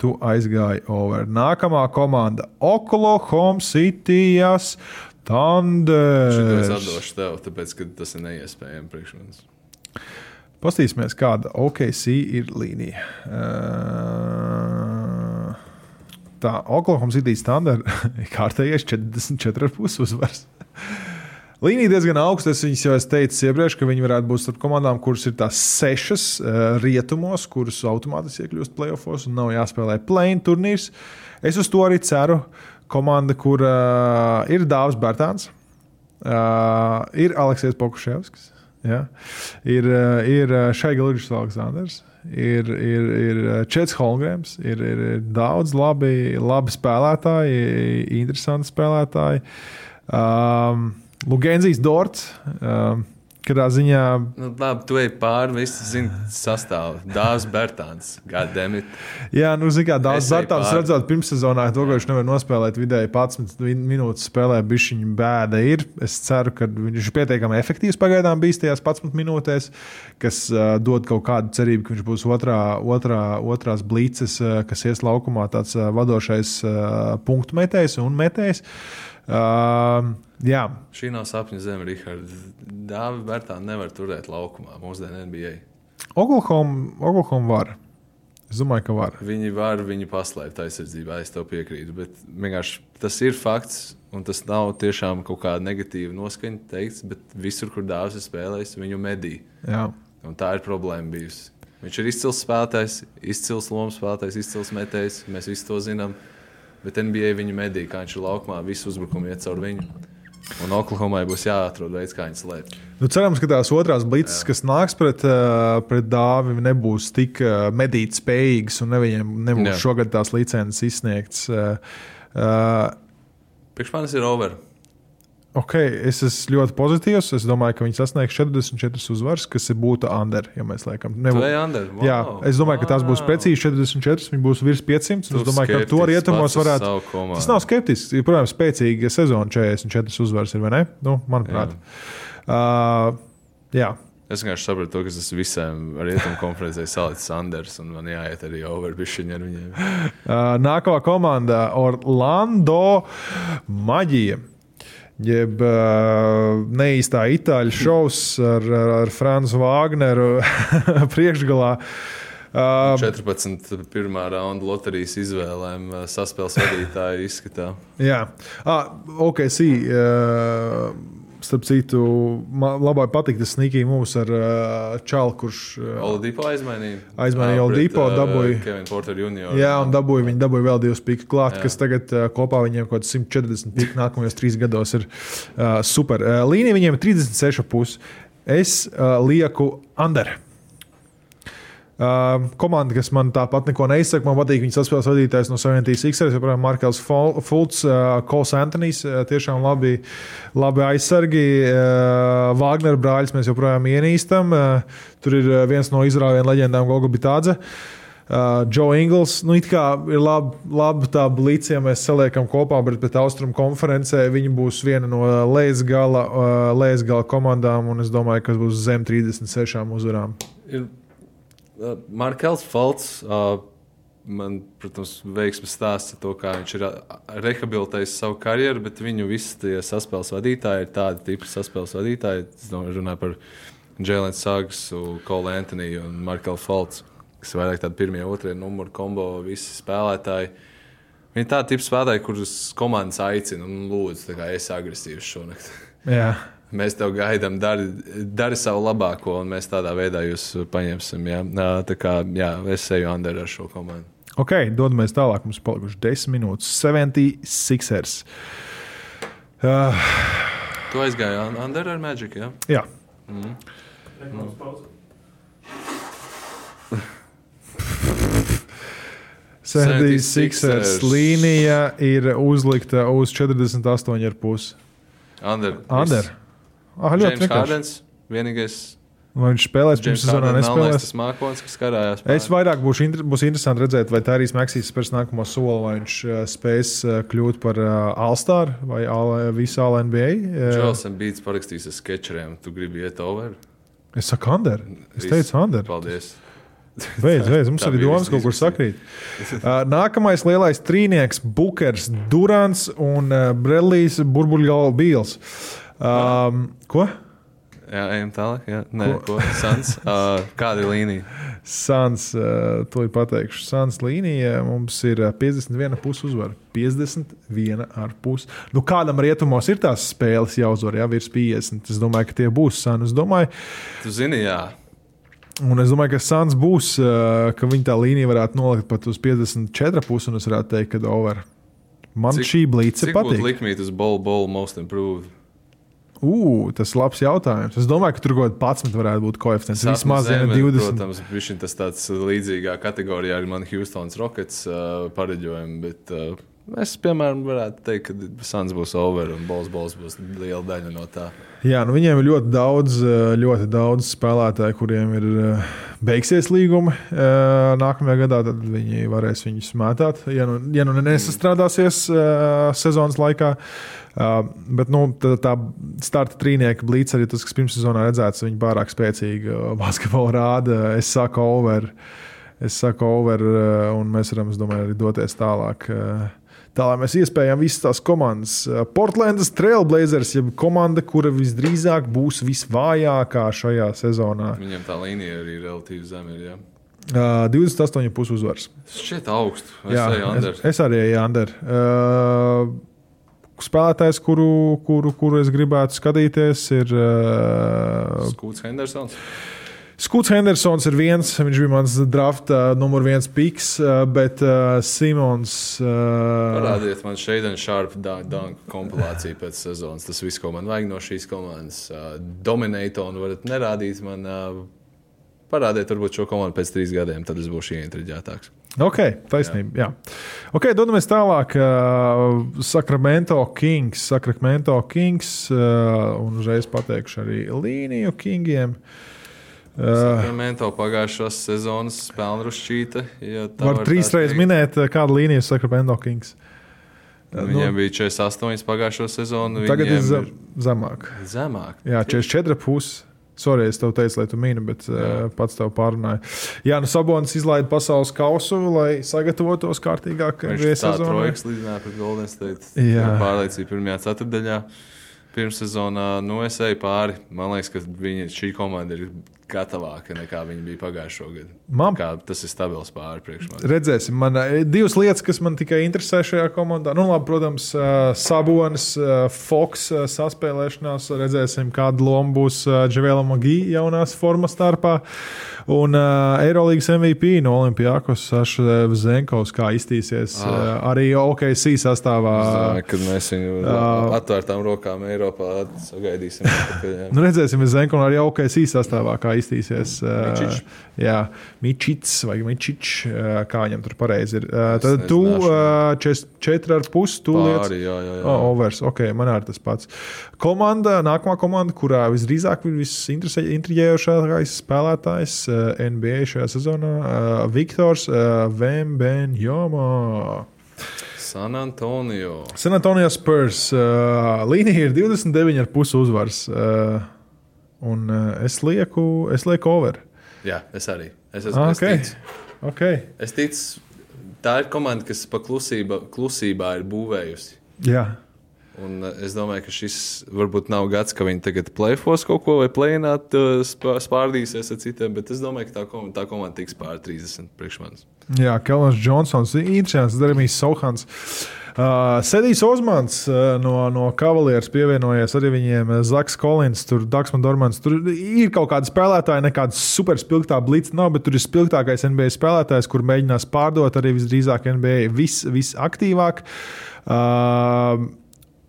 Tu aizgāji over. Nākamā komanda - Oklahoma Cityjas Šito es Thunder. atdošu tev, tāpēc, ka tas ir neiespējami priekš manis. Pastīsimies, kāda OKC ir līnija. Uh, tā, Oklahoma City standarta ir kārtējais 44,5 uzvars. Līnija diezgan augsta. Es viņas jau esmu teicis iepriekš, ka viņi varētu būt starp komandām, kuras ir tās sešas uh, rietumos, kuras automātiski iekļūst playoffs un nav jāspēlē plēņu turnīrs. Es uz to arī ceru. Komanda, kur uh, ir Dārzs Bērtāns, uh, ir Aleksis Pokuševskis. Ja? Ir, eh, ir Šaiga Ligis Aleksandrs, ir, ir, ir Čets Holmgrēms, ir, ir daudz labi, labi spēlētāji, interesanti spēlētāji. Um, Lugensijas Dorts. Uh, Kādā ziņā Nu, labi, tu ej pāri, visi zina sastāvu. Dārzs Bērtāns, Gādemit. Jā, nu, zināmā mērā Zartāns pāri. redzot pirmssezonā, to, ka viņš nevar nospēlēt vidēji 11 vin- minūtes spēlē, bišķiņa bēda ir. Es ceru, ka viņš ir pietiekami efektīvs pagaidām bijis tajās 11 minūtēs, kas uh, dod kaut kādu cerību, ka viņš būs otrā, otrā, otrās blīces, uh, kas ies laukumā, tāds uh, vadošais uh, punktu metējs un metējs. Uh, jā, Šī nav sapņu zeme, Rihards. Dāvi Bērtāni nevar turēt laukumā mūsdienu NBA. Oklahoma var. Es domāju, ka var. Viņi var viņu paslēpt aizsardzībā, es tev piekrītu. Bet vienkārši tas ir fakts, un tas nav tiešām kaut kāda negatīva noskaņa teikts, bet visur, kur dāvāts ir spēlējis, viņu medī. Jā. Un tā ir problēma bijusi. Viņš ir izcils spēlētājs, izcils lomas spēlētājs, izcils metējs. Mēs visi to zinām. Bet NBA viņu medī, kā viņš ir laukumā, visu uzbrukumu iet caur viņu. Un Oklahomai būs jāatrod veids, kā viņu slēpt. Nu, cerams, ka tās otrās blīces, kas nāks pret, uh, pret dāvi, nebūs tik uh, medīt spējīgas un viņiem nebūs Jā. šogad tās licences izsniegtas. Uh, uh, Priekš manis ir over. Okay, es esmu ļoti pozitīvs. Es domāju, ka viņi sasniegs 44 uzvaras, kas būtu under. Ja mēs liekam, Tu Nebū... ej under. Wow. Jā, es domāju, ka tās būs Wow. precīzi 44. Viņi būs virs 500. Tu Es domāju, ka ar to rietumos varētu. Tas nav skeptisks. Ir, protams, spēcīga sezona 44 uzvaras, ir vai ne? Nu, manuprāt. Uh, jā. Es vienkārši sapratu, to, ka tas visiem rietumu konferencē salicis Sanders, un man jāiet arī over bišķiņi ar viņiem. Uh, nākamā komanda - Orlando Maģija. Jeb uh, neīstā itāļu šovs ar, ar, ar Franzu Vāgneru priekšgalā. Uh, 14. pirmā raunda loterijas izvēlēm uh, saspēles vadītāja izskatā. jā, ah, ok, sī. Uh, Starp citu, man labai patīk tas snikīgi mums ar uh, Čālu, kurš uh, Oladipo aizmainīja. Aizmainīja Oladipo, ā, dabūja- Kevin Porter Jr. Jā, un dabūja, viņi dabūja vēl divus pikus klāt, Jā. kas tagad uh, kopā viņiem kaut kāds 140 piku nākamajos trīs gados ir uh, super. Uh, līnija viņiem ir 36,5. Es uh, lieku under. Uh, komanda, kas man tāpat neko neizsaka, man patīk viņas saspēles vadītājs no Savienības X-ray, joprojām Markels Fults, uh, Kols Antonijs, uh, tiešām labi, labi aizsargi. Uh, Wagner brāļus mēs joprojām ienīstam. Uh, tur ir uh, viens no izrāvienu leģendām, Golga Bitādze. Uh, Joe Ingls, nu, it kā ir labi, labi tā blīce, ja mēs saliekam kopā, bet pēc austrumu konferencē viņi būs viena no lejas gala, uh, komandām, un es domāju, ka būs zem 36 uzvarām. Ir uh, Markels Falks. Uh, man, protams, veiksmes stāsts ar to, kā viņš ir uh, rehabilitējis savu karjeru, bet viņu visi tie saspēles vadītāji ir tādi tipi saspēles vadītāji. Es runāju par Jēlenu Sāgsu, Kolu Antoniju un Markelu Falks, kas ir vairāk tādi pirmie, otrie numuri kombo, visi spēlētāji. Viņi ir tādi tipi spēlētāji, kurus komandas aicina un lūdzu, kā esi agresīvs šonakt. Jā. Mēs tev gaidām, dari, dari savu labāko, un mēs tādā veidā jūs paņemsim. Jā. Tā kā jā, es eju Anderu ar šo komandu. Ok, dodamies tālāk. Mums palikuši 10 minūtes. 76ers. Uh, Tu aizgāji An- Anderu ar Magic, jā? jā. Sixers 76ers. līnija ir uzlikta uz 48,5. Ander. Ander. Ah, ļoti James. Hardens, vienīgais. Vai viņš spēlēs pirms melnais, nespēlēs? tas mākslinieks, kas karājās. Es vairāk būšu inter būs interesanti redzēt, vai Tārijas Maksīs spērs nākamo soli, vai viņš uh, spēs uh, kļūt par uh, All-Star vai all, visu All-NBA. Uh, Čels Bīts parakstījis ar sketcheriem. Tu gribi iet over? es saku, Ander. Es teicu, Ander. Paldies. Beidz, beidz, mums arī domas kaut kur sakrīt. Nākamais lielais trīnieks - Bukers, Durants un Brellijs Burbuļgala Bīls. Um, ko? Jā, ejam tālāk. Jā. Nē, Ko? ko? Sans. Uh, kāda ir līnija? Sans, uh, to ir pateikšu. Sans līnija mums ir uh, 51,5 uzvara. 51,5. Nu, kādam rietumos ir tās spēles jāuzvar, jā, virs 50. Es domāju, ka tie būs Sans. Domāju, Tu zini, jā. un es domāju ka Sans būs, ka viņa tā līnija varētu nolikt pat uz 54,5 un es varētu teikt, ka over. Man Cik- šī blīce patīk. likmīt uz Ball Ball Most Improved? Ugh, tas ir labs jautājums. Es domāju, ka tur kaut kāda 11 varētu būt koeficients. Vismaz ja ne Sapņu zeme, 20. Protams, viņš ir tas tāds līdzīgā kategorijā ar mani Houstonas Rockets uh, pareģojumu, bet uh, Es, piemēram, varētu teikt, ka Suns būs over un Bols būs liela daļa no tā. Jā, nu viņiem ir ļoti daudz, eh, ļoti daudz spēlētāju, kuriem ir eh, beigsies līgumi eh, nākamajā gadā. Tad viņi varēs viņus mētāt, ja nu, ja nu nesastrādāsies sezonas laikā. Bet nu, tā, tā starta trīnieka blīds arī tas, kas pirmssezonā redzēts, viņi pārāk spēcīgi basketbolu rāda. Es saku over, es saku over, un mēs varam, es domāju, arī doties tālāk. Uh, Tā lai mēs iespējām visas tās komandas. Portlandas Trailblazers, jeb komanda, kura visdrīzāk būs visvājākā šajā sezonā. Viņam tā līnija arī ir relatīvi zema. Ja? Uh, 28,5 uzvaras. Šķiet augstu. Es, Jā, es, es arī eju under. Uh, spēlētājs, kuru, kuru, kuru es gribētu skatīties, ir uh, Skūts Hendersons. Skūts Hendersons ir viens, viņš bija mans drafta numur viens piks, bet uh, Simons. Uh, Parādiet man šeit Sharp dunk kompilāciju pēc sezonas. Tas viss, ko man vajag no šīs komandas. Uh, Dominatonu varat nerādīt man. Uh, Parādiet, varbūt šo komandu pēc trīs gadiem, tad es būšu ieinteresētāks. Ok, taisnība. Jā. Jā. Ok, dodamies tālāk. Uh, Sacramento Kings. Sacramento Kings uh, un uzreiz pateikšu arī līniju Kingiem. Uh, Sakramento pagājušās sezonas spēlrušķīta. Ja var trīs reizes minēt, kāda līnija ir Sakramento Kings. Viņiem nu, bija 48 pagājušo sezonu. Tagad ir zem, zemāk. Zemāk. Jā, 44 puses. Sorry, es tev teicu, lai tu mini, bet uh, pats tev pārunāju. Jā, nu Sabonis izlaida pasaules kausu, lai sagatavotos kārtīgāk. Viņš tā trojkas līdzināja pret Golden State. Jā. Pārliecība pirmajā ceturdaļā. Pirmssezonā, nu es eju pāri. Man liekas, ka viņa, šī komanda ir gatavāka nekā viņi bija pagājušo gadu. Man, Kā, tas ir stabils pāri priekš manis. Redzēsim, man ir eh, divas lietas, kas man tikai interesē šajā komandā. Nu, labi, protams, uh, Sabonis, Fox uh, saspēlēšanās. Redzēsim, kāda loma būs Džavēlam Magī jaunās formas starpā. Un uh, Eirolandes MVP no Olimpijas Saša Zenkovs, kā iztīsies ah. arī OKC sastāvā. Domāju, kad mēs viņu uh, atvērtām rokām Eiropā sagaidīsim. nu, redzēsim, Zenkovs arī OKC sastāvā, kā iztīsies. Uh, jā, Mičits vai Mičičs, uh, kā viņam tur pareizi ir. Tad tu uh, četri ar pusi tūlīt. Jā, jā, jā. Oh, overs, ok, man arī tas pats. Komanda, nākamā komanda, kurā visdrīzāk ir visintriģējošākais spēlētājs NBA šajā sezonā, Viktors Vembenjoma. San Antonio. San Antonio Spurs. Uh, līnija ir 29,5 uzvars. Uh, Un uh, es lieku, es lieku over. Jā, es arī. Es, es, ah, okay. es ticu. Okay. Es ticu, tā ir komanda, kas pa klusība, klusībā ir būvējusi. Jā. Un es domāju, ka šis varbūt nav gads, ka viņi tagad plēfos kaut ko vai plēnāt, spārdīsies ar citiem, bet es domāju, ka tā komanda, tā komanda tiks pār 30 priekš manis. Jā, Kelvins Džonsons, interesants, Darījums Sauhans. Uh, Sedijs Osmans uh, no, no Cavalieras pievienojies arī viņiem. Zaks Kolins, tur Daksman Dormans. Tur ir kaut kādi spēlētāji, nekāda superspilgtā blīca nav, bet tur ir spilgtākais NBA spēlētājs, kur mēģinās pārdot arī visdrīzāk NBA vis, visaktīvāk. Uh,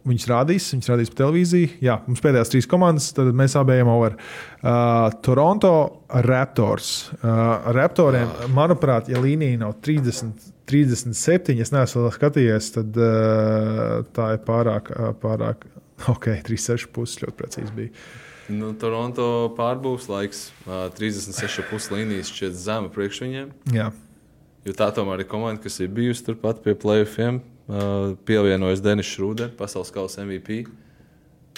Viņus rādīs, viņus rādīs pa televīziju. Jā, mums pēdējās trīs komandas, tad mēs abi ejam over. Uh, Toronto Raptors. Uh, Raptoriem, manuprāt, ja līnija nav 30, 37, es neesmu skatījies, tad uh, tā ir pārāk, uh, pārāk ok, 36 puses ļoti precīzi bija. Nu, Toronto pārbūves laiks, uh, 36,5 līnijas šķiet zema priekš viņiem. Jā. Jo tā tomēr ir komanda, kas ir bijusi turpat pie playoffiem. Uh, pievienojas Denis Šrūders, pasaules kausa MVP.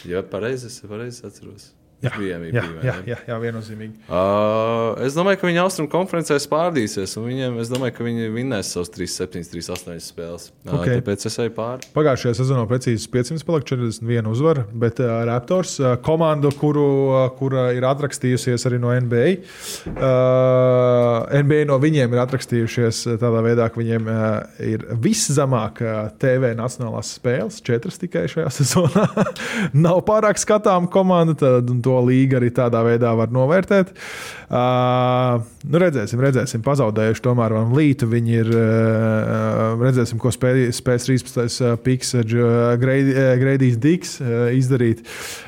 Ja pareizi es pareizi atceros. Jā, MVP, jā, jā, jā, jā, viennozīmīgi. Uh, es domāju, ka viņi austrumu konferencē spārdīsies, un viņiem, es domāju, ka viņi vinnēs savus 3, 7, 3, 8 spēles. Uh, okay. Tāpēc es eju pāri. Pagājušajā sezonā precīzi 500 palika 41 uzvara, bet uh, Raptors, uh, komandu, kuru, uh, kura ir atrakstījusies arī no NBA, uh, NBA no viņiem ir atrakstījušies tādā veidā, ka viņiem uh, ir viszemāk uh, TV nacionālās spēles, četras tikai šajā sezonā. Nav pārāk skatām komanda. Tad, to līga arī tādā veidā var novērtēt. Uh, nu redzēsim, redzēsim. Pazaudējuši tomēr Van Lītu. Viņi ir, uh, redzēsim, ko spēj, spēs 13. piks Greidijs Diks uh, izdarīt.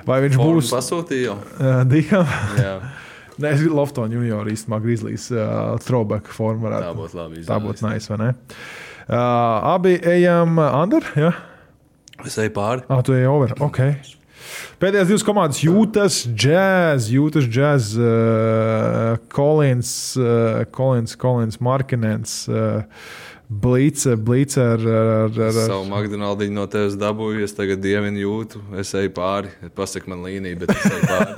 Vai viņš Form būs pasūtījis? Uh, Dikam. Nē, es Loftonu junior īstenībā Grizzlies uh, throwback formu. Tā būtu labi. Tā būtu nice, vai ne? Uh, abi ejam under. Ja? Es eju pāri. Ah, tu ej over. Okay. Pēdējās divas komandas jūtas jazz, jūtas jazz, uh, Collins, uh, Collins, Collins Markinens. Uh, Blīce, blīce ar, ar, ar, ar Savu McDonald's no tevis dabūju, es tagad dievinu jūtu. Es eju pāri. Pasaki man līniju, bet es eju pāri.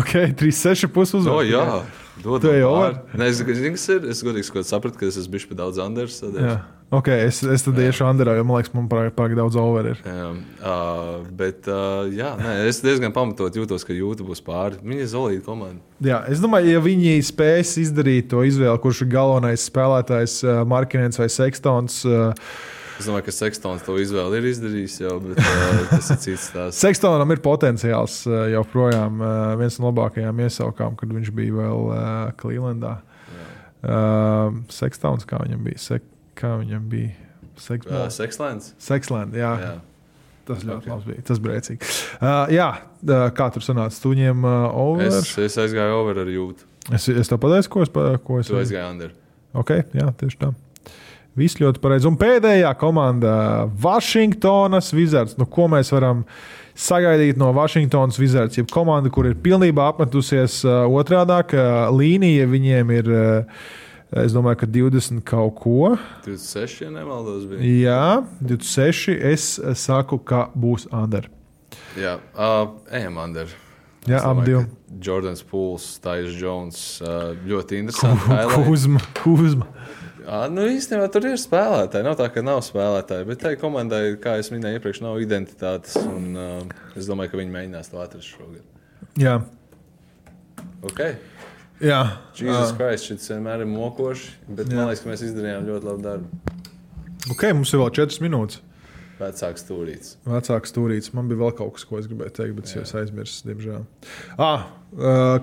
ok, 3-6 puses O, uzvaras. jā, dod man ej pāri. over? Nē, es, kas ir. es godīgi sapratu, ka es esmu bijis pie daudz Anders. es- Jā. Ok, es, es tad iešu Anderā, jo man liekas, man pārāk, pārāk daudz over ir. Jā, uh, bet uh, jā, nē, es diezgan pamatot jūtos, ka jūta būs pāri. Viņa ir zelīta komanda. Jā, es domāju, ja viņi spēs izdarīt to izvēli, kurš ir galvenais spēlētājs, uh, Markins vai Sekstons. Uh, Es domāju, ka Sekstons to izvēli ir izdarījis jau, bet uh, tas ir cits stāsts. Sekstonam ir potenciāls uh, joprojām uh, viens no labākajām iesaukām, kad viņš bija vēl Clevelandā. Uh, Sekstons, kā viņam bija? Sek, kā viņam bija? Seks, Uh, Sekslēns? Jā. Jā. Tas ļoti Ok. okay. labs bija. Tas bija brīvīgi. Uh, jā, uh, kā tur sanāca? Tu ņem uh, over. Es, es aizgāju over ar jūtu. Es, es tev pateicu, ko es, ko es Tu aizgāji under. Ok, jā, tieši tā. Viss ļoti pareizi. Un pēdējā komanda - Vašingtonas Wizards. Nu, ko mēs varam sagaidīt no Vašingtonas Wizards? Ir komanda, kur ir pilnībā apmetusies uh, otrādā līnija. Viņiem ir, uh, es domāju, ka 20 kaut ko. 26, ja nemaldos, bija. Jā, 26. Es uh, saku, ka būs under. Jā, uh, ejam under. Jā, ap ka Jordans Pūls, Taisa Jones. Uh, ļoti interesanti. Kuzma, Kuzma. Jā, nu īstenībā tur ir spēlētāji. Nav tā, ka nav spēlētāji, bet tai komandai, kā jau minēju, iepriekš nav identitātes. Un, uh, es domāju, ka viņi mēģinās to atrast šogad. Jā, Okay. Jā. Jesus Ah. Christ, šis vienmēr ir mokošs, bet Jā. man liekas, ka mēs izdarījām ļoti labu darbu. Ok, mums ir vēl 4 minūtes. Vecāks stūrītis. Vecāks stūrītis. Man bija vēl kaut kas, ko es gribēju teikt, bet es jau aizmirsu, diemžēl. Ah,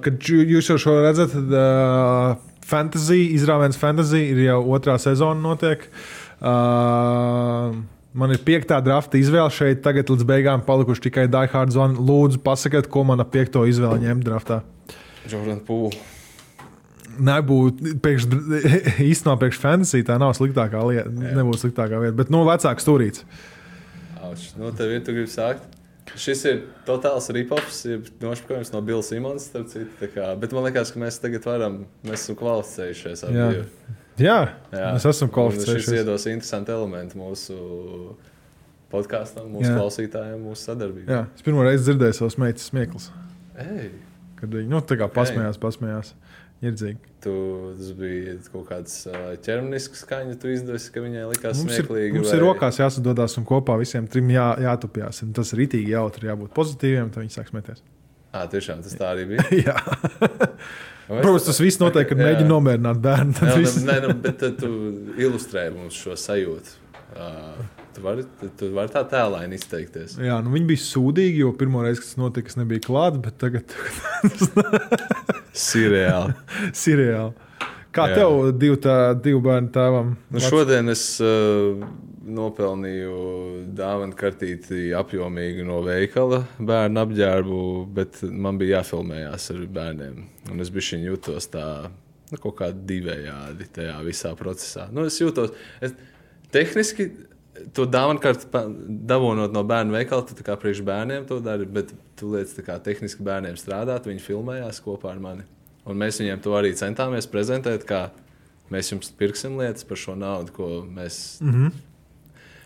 kad jū- jūs jau šo redzat, tad uh, fantasy, izrāviens fantasy ir jau otrā sezona notiek. Uh, man ir piektā drafta izvēle šeit. Tagad līdz beigām palikuši tikai Daihārds zvani. Lūdzu, pasakiet, ko mana piekto izvēle ņemt draftā. Jordan Pūl. Nebūtu īstenībā priekš fantasy tā nav sliktākā lieta. Nebūtu sliktākā vieta, bet no vecāka stūrītis. Auč, nu, tev ir, tu gribi sākt. Šis ir totāls ripoffs, ir nošpakojums no Bila Simons, starp citu. bet man liekas, ka mēs tagad varam, mēs esam kvalificējušies. Jā. divi. Jā, Jā. mēs esam kvalificējušies. Šis iedos interesantu elementu mūsu podkāstam, mūsu Jā. klausītājiem, mūsu sadarbībai. Jā, es pirmo reizi dzirdēju savus meitas smieklus. Ei, Kad viņi nu, tā kā pasmējās, pasmējās. Irdzīgi. tu, tas bija kaut kāds ķermenisks skaņa, tu izdevies, ka viņai likās Mums ir, smieklīgi. mums ir rokās jāsadodas un kopā visiem trim jā, jātupjas. Un Tas ir itīgi jautri, jābūt pozitīviem, tad viņi sāk smēties. Jā, tiešām tas tā arī bija. Jā. Protams, tas viss notiek, kad Jā. mēģina nomierināt bērnu. Nē, nu, nē, nu, bet tu ilustrē mums šo sajūtu. Uh, tu vari, tu, vari tā tēlāini izteikties. Jā, nu viņi bija sūdīgi, jo pirmo reizi, kad tas notika, es nebiju klāts, bet tagad Sirreāli. tas ir reāli. Kā Jā. tev divu, tā, divu bērnu tēvam? Nu, šodien es uh, nopelnīju dāvanu kartīti apjomīgi no veikala bērnu apģērbu, bet man bija jāfilmējās ar bērniem. Un es biju jūtos tā, nu, kaut kā divējādi tajā visā procesā. Nu, es jūtos, es, tehniski. To dāvanu kartu pa- dabūnot no bērnu veikala, tu kā priekš bērniem to dari, bet tu tā kā tehniski bērniem strādāt, viņi filmējās kopā ar mani. Un mēs viņiem to arī centāmies prezentēt, kā mēs jums pirksim lietas par šo naudu, ko mēs. Mm -hmm.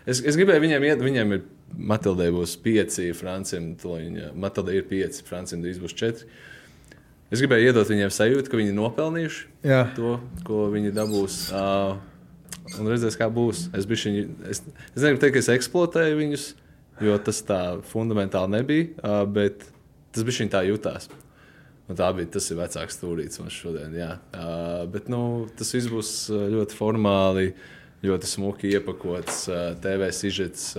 es, es gribēju viņiem iet, viņiem ir. Matildai būs pieci, Francijam, Matildai ir pieci, Francijam drīz būs četri. Es gribēju iedot viņiem sajūtu, ka viņi ir nopelnījuši Jā. to, ko viņi dabūs. Uh, un redzēs, kā būs. Es, bišķiņ, es, es negribu teikt, ka es eksploatēju viņus, jo tas tā fundamentāli nebija, bet tas bija tā jutās. Un tā bija tas vecāks stūrītis mums šodien. Jā. Bet nu, tas viss būs ļoti formāli, ļoti smuki iepakots, TV sižets.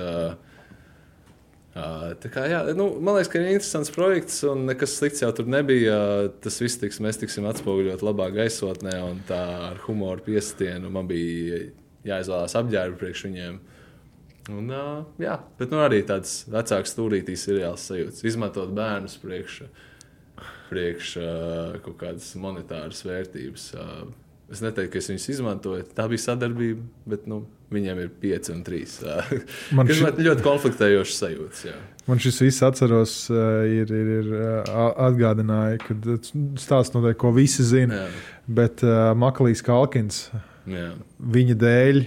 Tā kā, jā, nu, man liekas, ka ir interesants projekts, un nekas slikts jau tur nebija. Tas viss tiks, mēs tiksim atspoguļot labā gaisotnē, un tā ar humoru piestienu man bija jāizvēlās apģērbu priekš viņiem. Un, jā, bet nu, arī tāds vecāks stūrītīs ir reāls sajūta. Izmantot bērnus priekš, priekš kaut kādas monetāras vērtības. Es neteiktu, ka es viņus izmantoju. Tā bija sadarbība, bet nu, viņiem ir 5 un 3. Man Tas ši- man ļoti konfliktējošs sajūtas. Jā. Man šis viss atceros, uh, ir, ir, ir uh, atgādināja, ka stāsts noteikti, ko visi zina. Jā. Bet uh, Makalīs Kalkins, Jā. viņa dēļ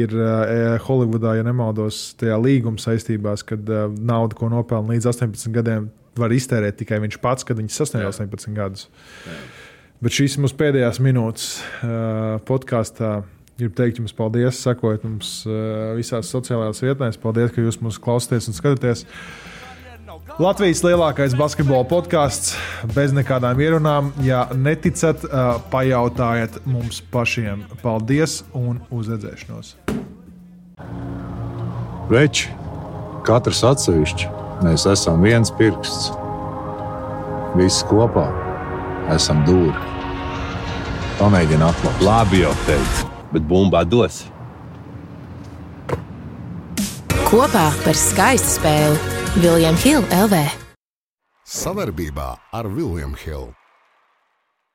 ir uh, Holivudā, ja nemaldos, tajā līguma saistībās, kad uh, naudu, ko nopelna līdz 18 gadiem, var iztērēt tikai viņš pats, kad viņš sasniedz Jā. 18 gadus. Bet šīs mūsu pēdējās minūtes uh, podkāstā. Gribu teikt jums paldies, sekojot mums uh, visās sociālajās vietnēs. Paldies, ka jūs mūs klausāties un skatāties. Latvijas lielākais basketbola podkāsts bez nekādām ierunām. Ja neticat, uh, pajautājiet mums pašiem. Paldies un uz redzēšanos! Veči, katrs atsevišķi, mēs esam viens pirksts. Visi kopā esam dūri. Pamēģini atklāt. Labi jau teicu, bet bumbā dos. Kopā par skaistu spēli Viljams Hilde LV. Savarbībā ar Vilnius Hilu.